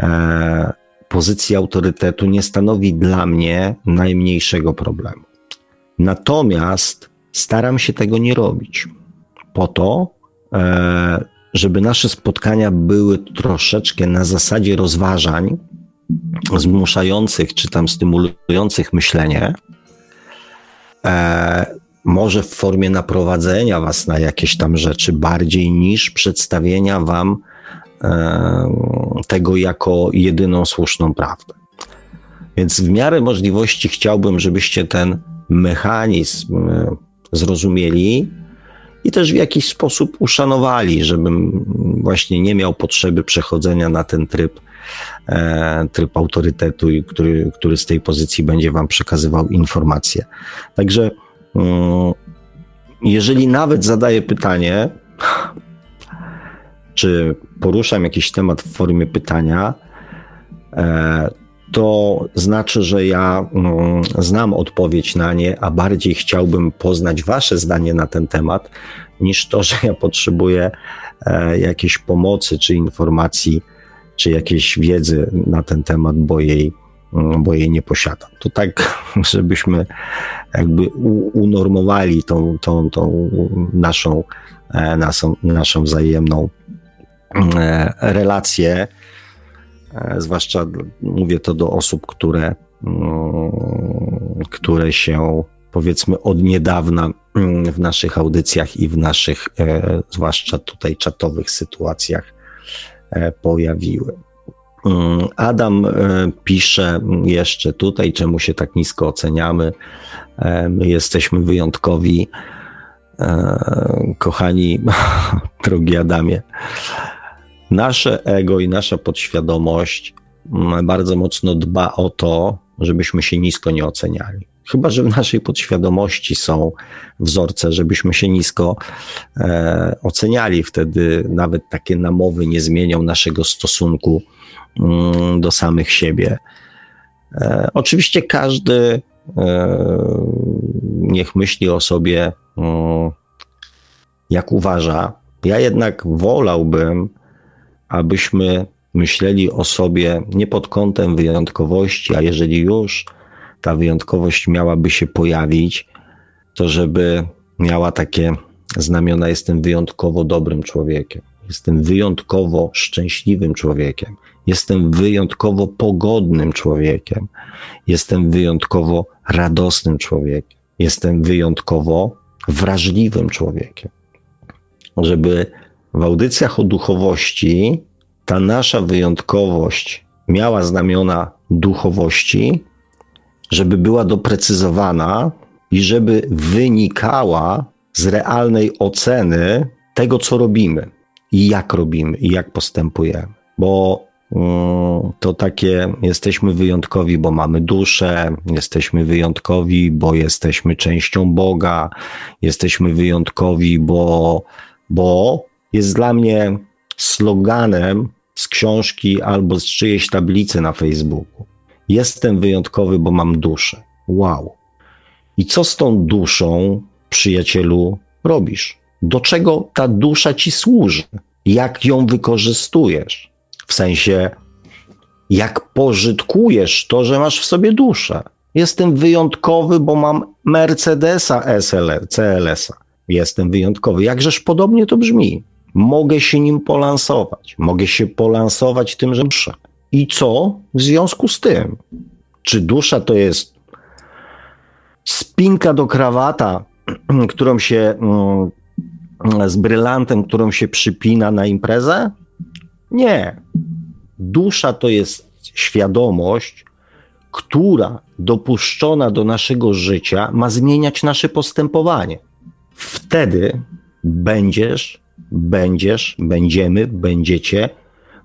e, pozycji autorytetu nie stanowi dla mnie najmniejszego problemu. Natomiast Staram się tego nie robić. Po to, żeby nasze spotkania były troszeczkę na zasadzie rozważań zmuszających czy tam stymulujących myślenie, e, może w formie naprowadzenia was na jakieś tam rzeczy bardziej niż przedstawienia wam e, tego jako jedyną słuszną prawdę. Więc w miarę możliwości chciałbym, żebyście ten mechanizm e, zrozumieli i też w jakiś sposób uszanowali, żebym właśnie nie miał potrzeby przechodzenia na ten tryb, e, tryb autorytetu, który, który z tej pozycji będzie Wam przekazywał informacje. Także mm, jeżeli nawet zadaję pytanie, czy poruszam jakiś temat w formie pytania, e, to znaczy, że ja mm, znam odpowiedź na nie, a bardziej chciałbym poznać Wasze zdanie na ten temat, niż to, że ja potrzebuję e, jakiejś pomocy, czy informacji, czy jakiejś wiedzy na ten temat, bo jej, mm, bo jej nie posiadam. To tak, [laughs] żebyśmy jakby unormowali tą, tą, tą naszą, e, naszą, naszą wzajemną e, relację zwłaszcza mówię to do osób, które, mm, które się powiedzmy od niedawna mm, w naszych audycjach i w naszych, e, zwłaszcza tutaj czatowych sytuacjach e, pojawiły. Mm, Adam pisze jeszcze tutaj, czemu się tak nisko oceniamy. My jesteśmy wyjątkowi. Kochani, [laughs] drogi Adamie, nasze ego i nasza podświadomość mm, bardzo mocno dba o to, żebyśmy się nisko nie oceniali. Chyba, że w naszej podświadomości są wzorce, żebyśmy się nisko e, oceniali, wtedy nawet takie namowy nie zmienią naszego stosunku mm, do samych siebie. E, oczywiście każdy e, niech myśli o sobie, mm, jak uważa. Ja jednak wolałbym, abyśmy myśleli o sobie nie pod kątem wyjątkowości, a jeżeli już ta wyjątkowość miałaby się pojawić, to żeby miała takie znamiona: jestem wyjątkowo dobrym człowiekiem, jestem wyjątkowo szczęśliwym człowiekiem, jestem wyjątkowo pogodnym człowiekiem, jestem wyjątkowo radosnym człowiekiem, jestem wyjątkowo wrażliwym człowiekiem. Żeby w audycjach o duchowości ta nasza wyjątkowość miała znamiona duchowości, żeby była doprecyzowana i żeby wynikała z realnej oceny tego, co robimy i jak robimy i jak postępujemy. Bo mm, to takie jesteśmy wyjątkowi, bo mamy duszę, jesteśmy wyjątkowi, bo jesteśmy częścią Boga, jesteśmy wyjątkowi, bo, bo jest dla mnie sloganem z książki albo z czyjejś tablicy na Facebooku. Jestem wyjątkowy, bo mam duszę. Wow. I co z tą duszą, przyjacielu, robisz? Do czego ta dusza ci służy? Jak ją wykorzystujesz? W sensie, jak pożytkujesz to, że masz w sobie duszę? Jestem wyjątkowy, bo mam Mercedesa SL, CLS-a. Jestem wyjątkowy. Jakżeż podobnie to brzmi mogę się nim polansować. Mogę się polansować tym, że muszę. I co w związku z tym? Czy dusza to jest spinka do krawata, [clears throat] którą się mm, z brylantem, którą się przypina na imprezę? Nie. Dusza to jest świadomość, która dopuszczona do naszego życia ma zmieniać nasze postępowanie. Wtedy będziesz będziesz, będziemy, będziecie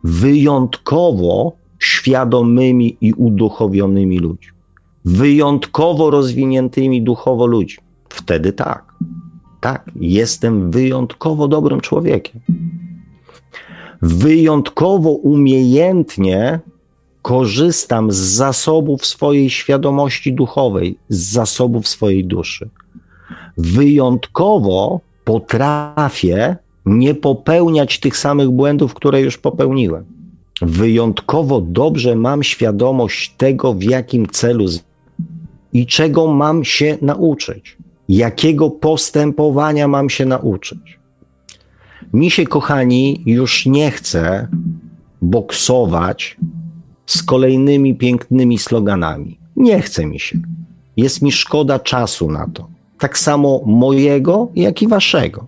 wyjątkowo świadomymi i uduchowionymi ludźmi. Wyjątkowo rozwiniętymi duchowo ludźmi. Wtedy tak. Tak, jestem wyjątkowo dobrym człowiekiem. Wyjątkowo umiejętnie korzystam z zasobów swojej świadomości duchowej, z zasobów swojej duszy. Wyjątkowo potrafię nie popełniać tych samych błędów, które już popełniłem. Wyjątkowo dobrze mam świadomość tego, w jakim celu i czego mam się nauczyć. jakiego postępowania mam się nauczyć. Mi się, kochani, już nie chce boksować z kolejnymi pięknymi sloganami. Nie chce mi się. Jest mi szkoda czasu na to. Tak samo mojego, jak i waszego.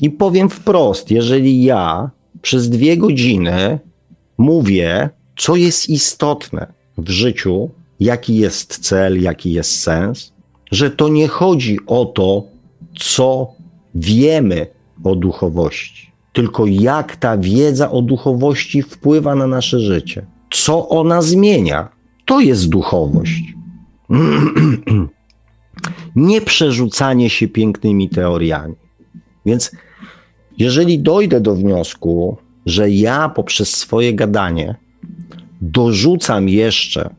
I powiem wprost, jeżeli ja przez dwie godziny mówię, co jest istotne w życiu, jaki jest cel, jaki jest sens, że to nie chodzi o to, co wiemy o duchowości, tylko jak ta wiedza o duchowości wpływa na nasze życie, co ona zmienia. To jest duchowość. [clears throat] nie przerzucanie się pięknymi teoriami. Więc jeżeli dojdę do wniosku, że ja poprzez swoje gadanie dorzucam jeszcze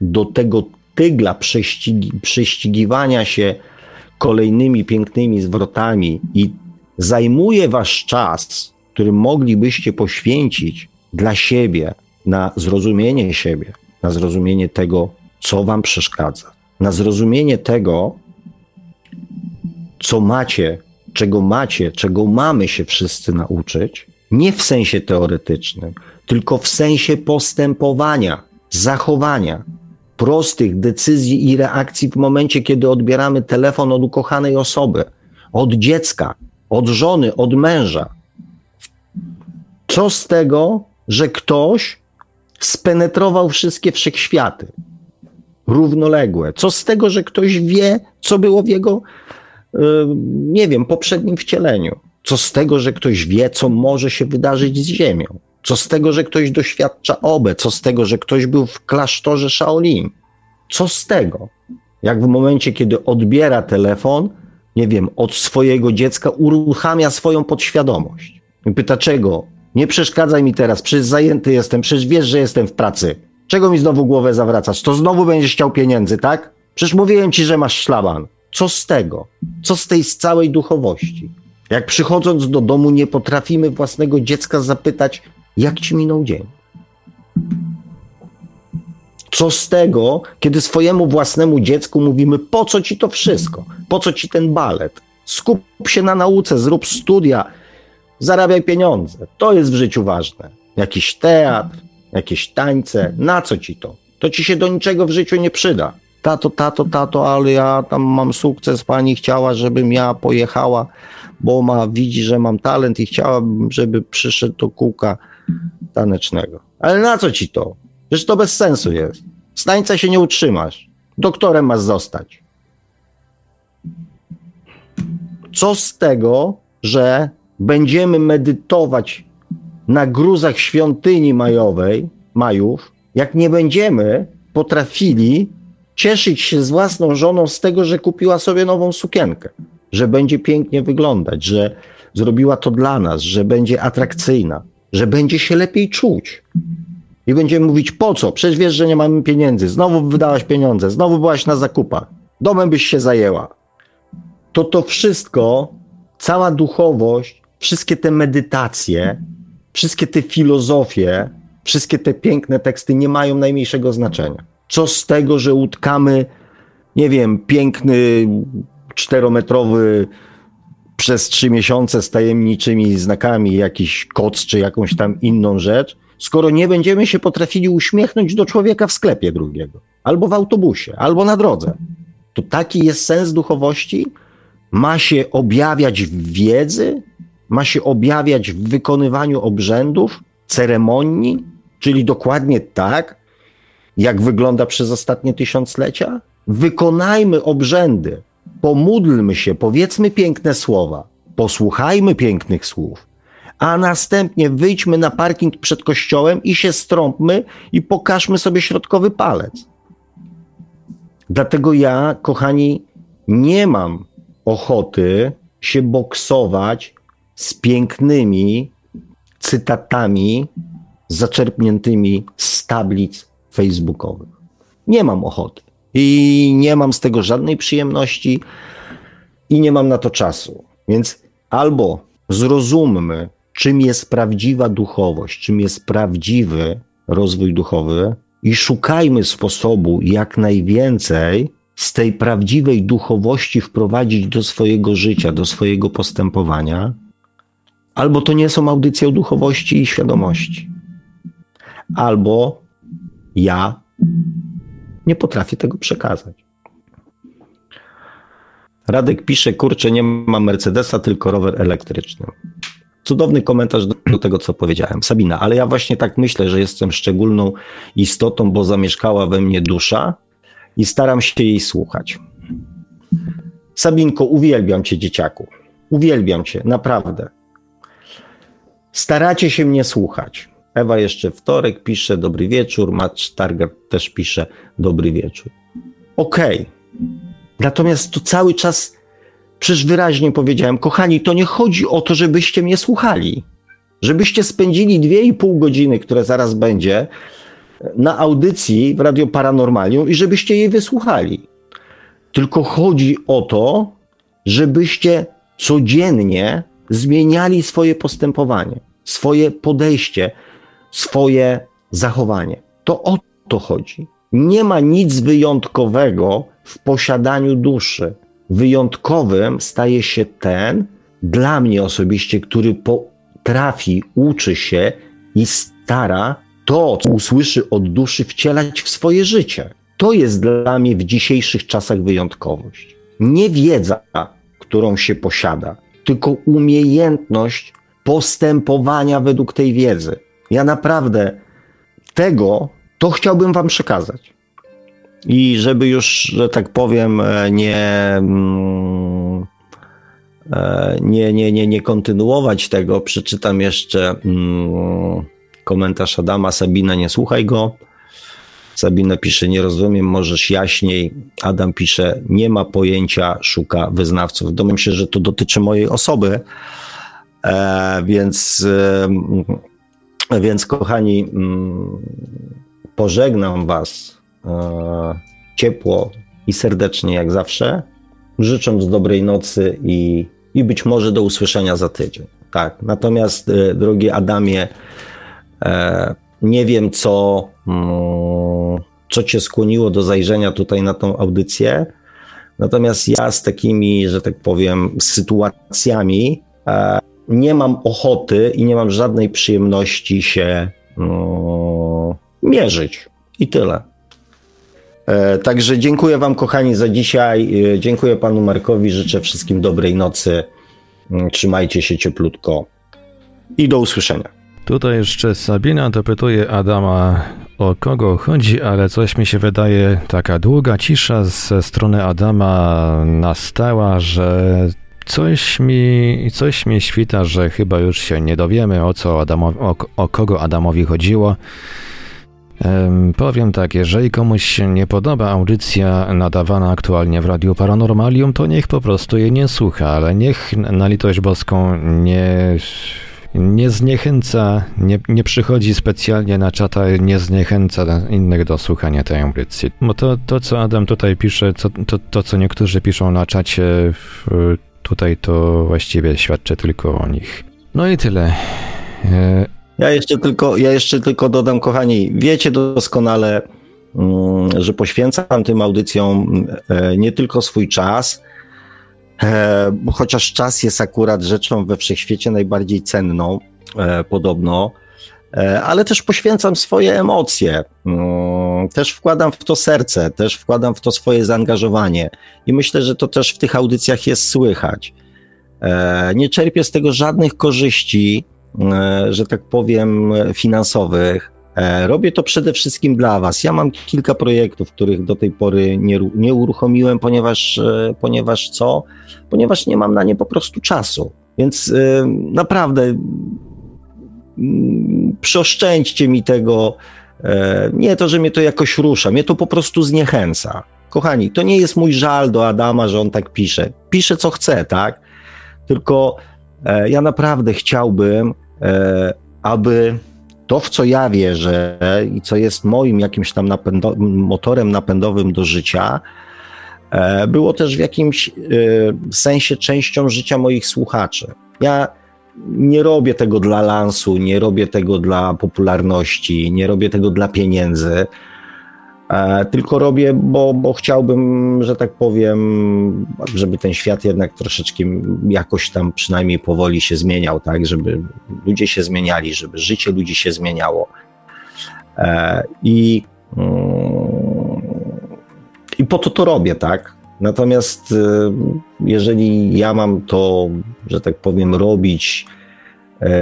do tego tygla prześcigi, prześcigiwania się kolejnymi pięknymi zwrotami i zajmuję wasz czas, który moglibyście poświęcić dla siebie, na zrozumienie siebie, na zrozumienie tego, co wam przeszkadza, na zrozumienie tego, co macie, czego macie, czego mamy się wszyscy nauczyć, nie w sensie teoretycznym, tylko w sensie postępowania, zachowania, prostych decyzji i reakcji w momencie, kiedy odbieramy telefon od ukochanej osoby, od dziecka, od żony, od męża. Co z tego, że ktoś spenetrował wszystkie wszechświaty równoległe? Co z tego, że ktoś wie, co było w jego, y, nie wiem, poprzednim wcieleniu? Co z tego, że ktoś wie, co może się wydarzyć z Ziemią? Co z tego, że ktoś doświadcza obe? Co z tego, że ktoś był w klasztorze Shaolin? Co z tego? Jak w momencie, kiedy odbiera telefon, nie wiem, od swojego dziecka, uruchamia swoją podświadomość. Pyta, czego? Nie przeszkadzaj mi teraz, przecież zajęty jestem, przecież wiesz, że jestem w pracy. Czego mi znowu głowę zawracasz? To znowu będziesz chciał pieniędzy, tak? Przecież mówiłem ci, że masz szlaban. Co z tego? Co z tej całej duchowości? Jak przychodząc do domu nie potrafimy własnego dziecka zapytać, jak ci minął dzień? Co z tego, kiedy swojemu własnemu dziecku mówimy, po co ci to wszystko? Po co ci ten balet? Skup się na nauce, zrób studia, zarabiaj pieniądze. To jest w życiu ważne. Jakiś teatr, jakieś tańce, na co ci to? To ci się do niczego w życiu nie przyda. Tato, tato, tato, ale ja tam mam sukces, pani chciała, żebym ja pojechała, bo ma, widzi, że mam talent i chciałabym, żeby przyszedł do kółka tanecznego. Ale na co ci to? Przecież to bez sensu jest. Z tańca się nie utrzymasz. Doktorem masz zostać. Co z tego, że będziemy medytować na gruzach świątyni majowej, majów, jak nie będziemy potrafili cieszyć się z własną żoną z tego, że kupiła sobie nową sukienkę, że będzie pięknie wyglądać, że zrobiła to dla nas, że będzie atrakcyjna, że będzie się lepiej czuć. I będziemy mówić, po co? Przecież wiesz, że nie mamy pieniędzy. Znowu wydałaś pieniądze, znowu byłaś na zakupach. Domem byś się zajęła. To to wszystko, cała duchowość, wszystkie te medytacje, wszystkie te filozofie, wszystkie te piękne teksty nie mają najmniejszego znaczenia. Co z tego, że utkamy, nie wiem, piękny, czterometrowy przez trzy miesiące z tajemniczymi znakami jakiś koc czy jakąś tam inną rzecz, skoro nie będziemy się potrafili uśmiechnąć do człowieka w sklepie drugiego, albo w autobusie, albo na drodze. To taki jest sens duchowości? Ma się objawiać wiedzy, ma się objawiać w wykonywaniu obrzędów, ceremonii, czyli dokładnie tak, jak wygląda przez ostatnie tysiąclecia? Wykonajmy obrzędy, pomódlmy się, powiedzmy piękne słowa, posłuchajmy pięknych słów, a następnie wyjdźmy na parking przed kościołem i się strąpmy i pokażmy sobie środkowy palec. Dlatego ja, kochani, nie mam ochoty się boksować z pięknymi cytatami zaczerpniętymi z tablic facebookowych. Nie mam ochoty i nie mam z tego żadnej przyjemności i nie mam na to czasu. Więc albo zrozummy, czym jest prawdziwa duchowość, czym jest prawdziwy rozwój duchowy i szukajmy sposobu jak najwięcej z tej prawdziwej duchowości wprowadzić do swojego życia, do swojego postępowania, albo to nie są audycje o duchowości i świadomości, albo ja nie potrafię tego przekazać. Radek pisze, kurczę, nie mam Mercedesa, tylko rower elektryczny. Cudowny komentarz do, do, tego, co powiedziałem. Sabina, ale ja właśnie tak myślę, że jestem szczególną istotą, bo zamieszkała we mnie dusza i staram się jej słuchać. Sabinko, uwielbiam cię, dzieciaku. Uwielbiam cię, naprawdę. Staracie się mnie słuchać. Ewa jeszcze wtorek pisze dobry wieczór, Matt Targard też pisze dobry wieczór. Okej. Okay. Natomiast to cały czas przecież wyraźnie powiedziałem, kochani, to nie chodzi o to, żebyście mnie słuchali. Żebyście spędzili dwie i pół godziny, które zaraz będzie, na audycji w Radio Paranormalium i żebyście jej wysłuchali. Tylko chodzi o to, żebyście codziennie zmieniali swoje postępowanie, swoje podejście, swoje zachowanie. To o to chodzi. Nie ma nic wyjątkowego w posiadaniu duszy. Wyjątkowym staje się ten, dla mnie osobiście, który potrafi, uczy się i stara to, co usłyszy od duszy, wcielać w swoje życie. To jest dla mnie w dzisiejszych czasach wyjątkowość. Nie wiedza, którą się posiada, tylko umiejętność postępowania według tej wiedzy. Ja naprawdę tego, to chciałbym Wam przekazać. I żeby już, że tak powiem, nie, nie, nie, nie, nie kontynuować tego, przeczytam jeszcze komentarz Adama. Sabina, nie słuchaj go. Sabina pisze, nie rozumiem, możesz jaśniej. Adam pisze, nie ma pojęcia, szuka wyznawców. Domyślam się, że to dotyczy mojej osoby, e, więc, e, więc kochani, mm, pożegnam Was e, ciepło i serdecznie jak zawsze, życząc dobrej nocy i, i być może do usłyszenia za tydzień. Tak, natomiast e, drogi Adamie, e, nie wiem co mm, co cię skłoniło do zajrzenia tutaj na tą audycję. Natomiast ja z takimi, że tak powiem, sytuacjami e, nie mam ochoty i nie mam żadnej przyjemności się no, mierzyć. I tyle. E, także dziękuję Wam, kochani, za dzisiaj. E, dziękuję Panu Markowi. Życzę wszystkim dobrej nocy. Mm, trzymajcie się cieplutko i do usłyszenia. Tutaj jeszcze Sabina dopytuje Adama o kogo chodzi, ale coś mi się wydaje, taka długa cisza ze strony Adama nastała, że coś mi, coś mi świta, że chyba już się nie dowiemy o co Adamowi, o, o kogo Adamowi chodziło. Powiem tak, jeżeli komuś się nie podoba audycja nadawana aktualnie w Radiu Paranormalium, to niech po prostu jej nie słucha, ale niech na litość boską nie nie zniechęca, nie, nie przychodzi specjalnie na czata, nie zniechęca innych do słuchania tej audycji. Bo to, to co Adam tutaj pisze, to, to, to co niektórzy piszą na czacie, tutaj to właściwie świadczy tylko o nich. No i tyle. E, ja jeszcze tylko, ja jeszcze tylko dodam, kochani, wiecie doskonale, mm, że poświęcam tym audycjom e, nie tylko swój czas, chociaż czas jest akurat rzeczą we wszechświecie najbardziej cenną, e, podobno, e, ale też poświęcam swoje emocje, mm, też wkładam w to serce, też wkładam w to swoje zaangażowanie i myślę, że to też w tych audycjach jest słychać. Nie czerpię z tego żadnych korzyści, że tak powiem, finansowych. E, robię to przede wszystkim dla Was. Ja mam kilka projektów, których do tej pory nie, nie uruchomiłem, ponieważ, e, ponieważ co? Ponieważ nie mam na nie po prostu czasu. Więc e, naprawdę mm, przeoszczędźcie mi tego. Nie to, że mnie to jakoś rusza, mnie to po prostu zniechęca. Kochani, to nie jest mój żal do Adama, że on tak pisze. Pisze co chce, tak? Tylko ja naprawdę chciałbym, aby to, w co ja wierzę i co jest moim jakimś tam napędo motorem napędowym do życia, e, było też w jakimś e, sensie częścią życia moich słuchaczy. Ja nie robię tego dla lansu, nie robię tego dla popularności, nie robię tego dla pieniędzy. E, tylko robię, bo, bo chciałbym, że tak powiem, żeby ten świat jednak troszeczkę jakoś tam przynajmniej powoli się zmieniał, tak, żeby ludzie się zmieniali, żeby życie ludzi się zmieniało. E, I, mm, i po to to robię, tak. Natomiast e, jeżeli ja mam to, że tak powiem, robić,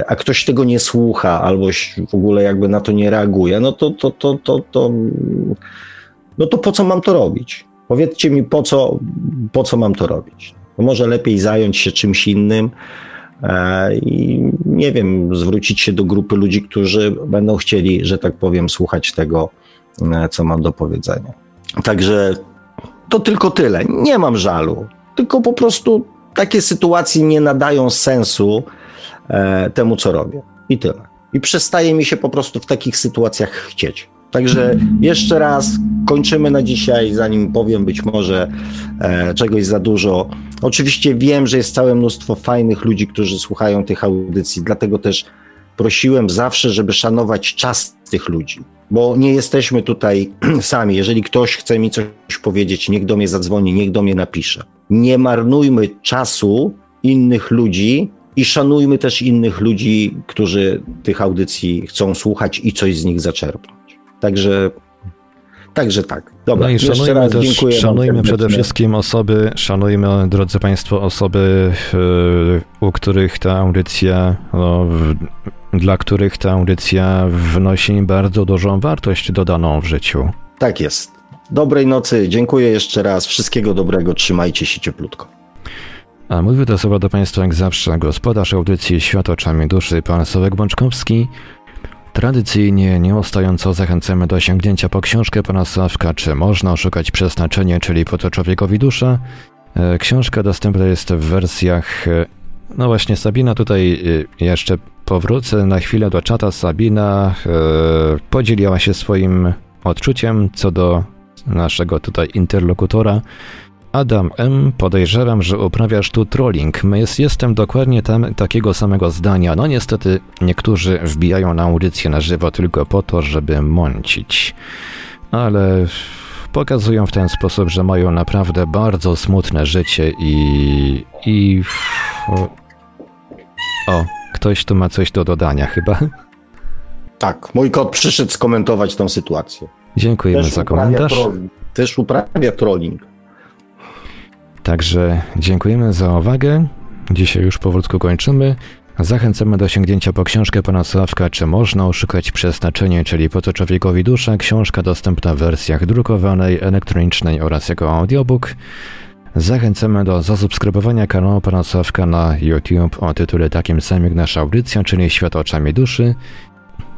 a ktoś tego nie słucha albo w ogóle jakby na to nie reaguje, no to, to, to, to, to, no to po co mam to robić? Powiedzcie mi, po co, po co mam to robić? No może lepiej zająć się czymś innym e, i nie wiem, zwrócić się do grupy ludzi, którzy będą chcieli, że tak powiem, słuchać tego, e, co mam do powiedzenia. Także to tylko tyle. Nie mam żalu, tylko po prostu takie sytuacje nie nadają sensu e, temu, co robię. I tyle. I przestaje mi się po prostu w takich sytuacjach chcieć. Także jeszcze raz kończymy na dzisiaj, zanim powiem być może e, czegoś za dużo. Oczywiście wiem, że jest całe mnóstwo fajnych ludzi, którzy słuchają tych audycji, dlatego też prosiłem zawsze, żeby szanować czas tych ludzi, bo nie jesteśmy tutaj [clears throat] sami. Jeżeli ktoś chce mi coś powiedzieć, niech do mnie zadzwoni, niech do mnie napisze. Nie marnujmy czasu innych ludzi i szanujmy też innych ludzi, którzy tych audycji chcą słuchać i coś z nich zaczerpnąć. Także Także tak. Dobra, no i szanujmy raz też, dziękuję szanujmy przede wszystkim osoby, szanujmy, drodzy Państwo, osoby, u których ta audycja, no, w, dla których ta audycja wnosi bardzo dużą wartość dodaną w życiu. Tak jest. Dobrej nocy, dziękuję jeszcze raz, wszystkiego dobrego, trzymajcie się cieplutko. A mówię to słowa do Państwa jak zawsze gospodarz audycji Świat oczami duszy, pan Sławek Bączkowski, Tradycyjnie, nieustająco zachęcamy do sięgnięcia po książkę pana Sławka Czy można oszukać przeznaczenie, czyli po to człowiekowi dusza. E, książka dostępna jest w wersjach... E, no właśnie, Sabina tutaj e, jeszcze powrócę na chwilę do czata. Sabina podzieliła się swoim odczuciem co do naszego tutaj interlokutora. Adam M. Podejrzewam, że uprawiasz tu trolling. Jest, jestem dokładnie tam takiego samego zdania. No niestety niektórzy wbijają na audycję na żywo tylko po to, żeby mącić. Ale pokazują w ten sposób, że mają naprawdę bardzo smutne życie i... i... O, ktoś tu ma coś do dodania chyba. Tak, mój kot przyszedł skomentować tą sytuację. Dziękujemy Też za komentarz. Też uprawia trolling. Także dziękujemy za uwagę. Dzisiaj już powolutku kończymy. Zachęcamy do sięgnięcia po książkę pana Sławka Czy można oszukać przeznaczenie, czyli po to człowiekowi dusza. Książka dostępna w wersjach drukowanej, elektronicznej oraz jako audiobook. Zachęcamy do zasubskrybowania kanału pana Sławka na YouTube o tytule takim samym jak nasza audycja, czyli Świat oczami duszy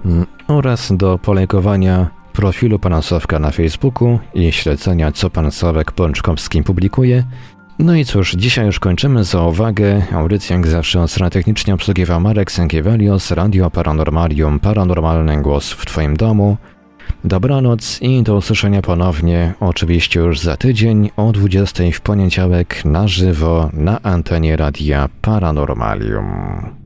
mm, oraz do polejkowania profilu pana Sławka na Facebooku i śledzenia co pan Sławek Pączkowski publikuje. No i cóż, dzisiaj już kończymy za uwagę. Audycję jak zawsze od technicznie obsługiwał Marek Sękiewelios, Radio Paranormalium, Paranormalny Głos w Twoim domu. Dobranoc i do usłyszenia ponownie, oczywiście już za tydzień o 20 w poniedziałek na żywo na antenie Radia Paranormalium.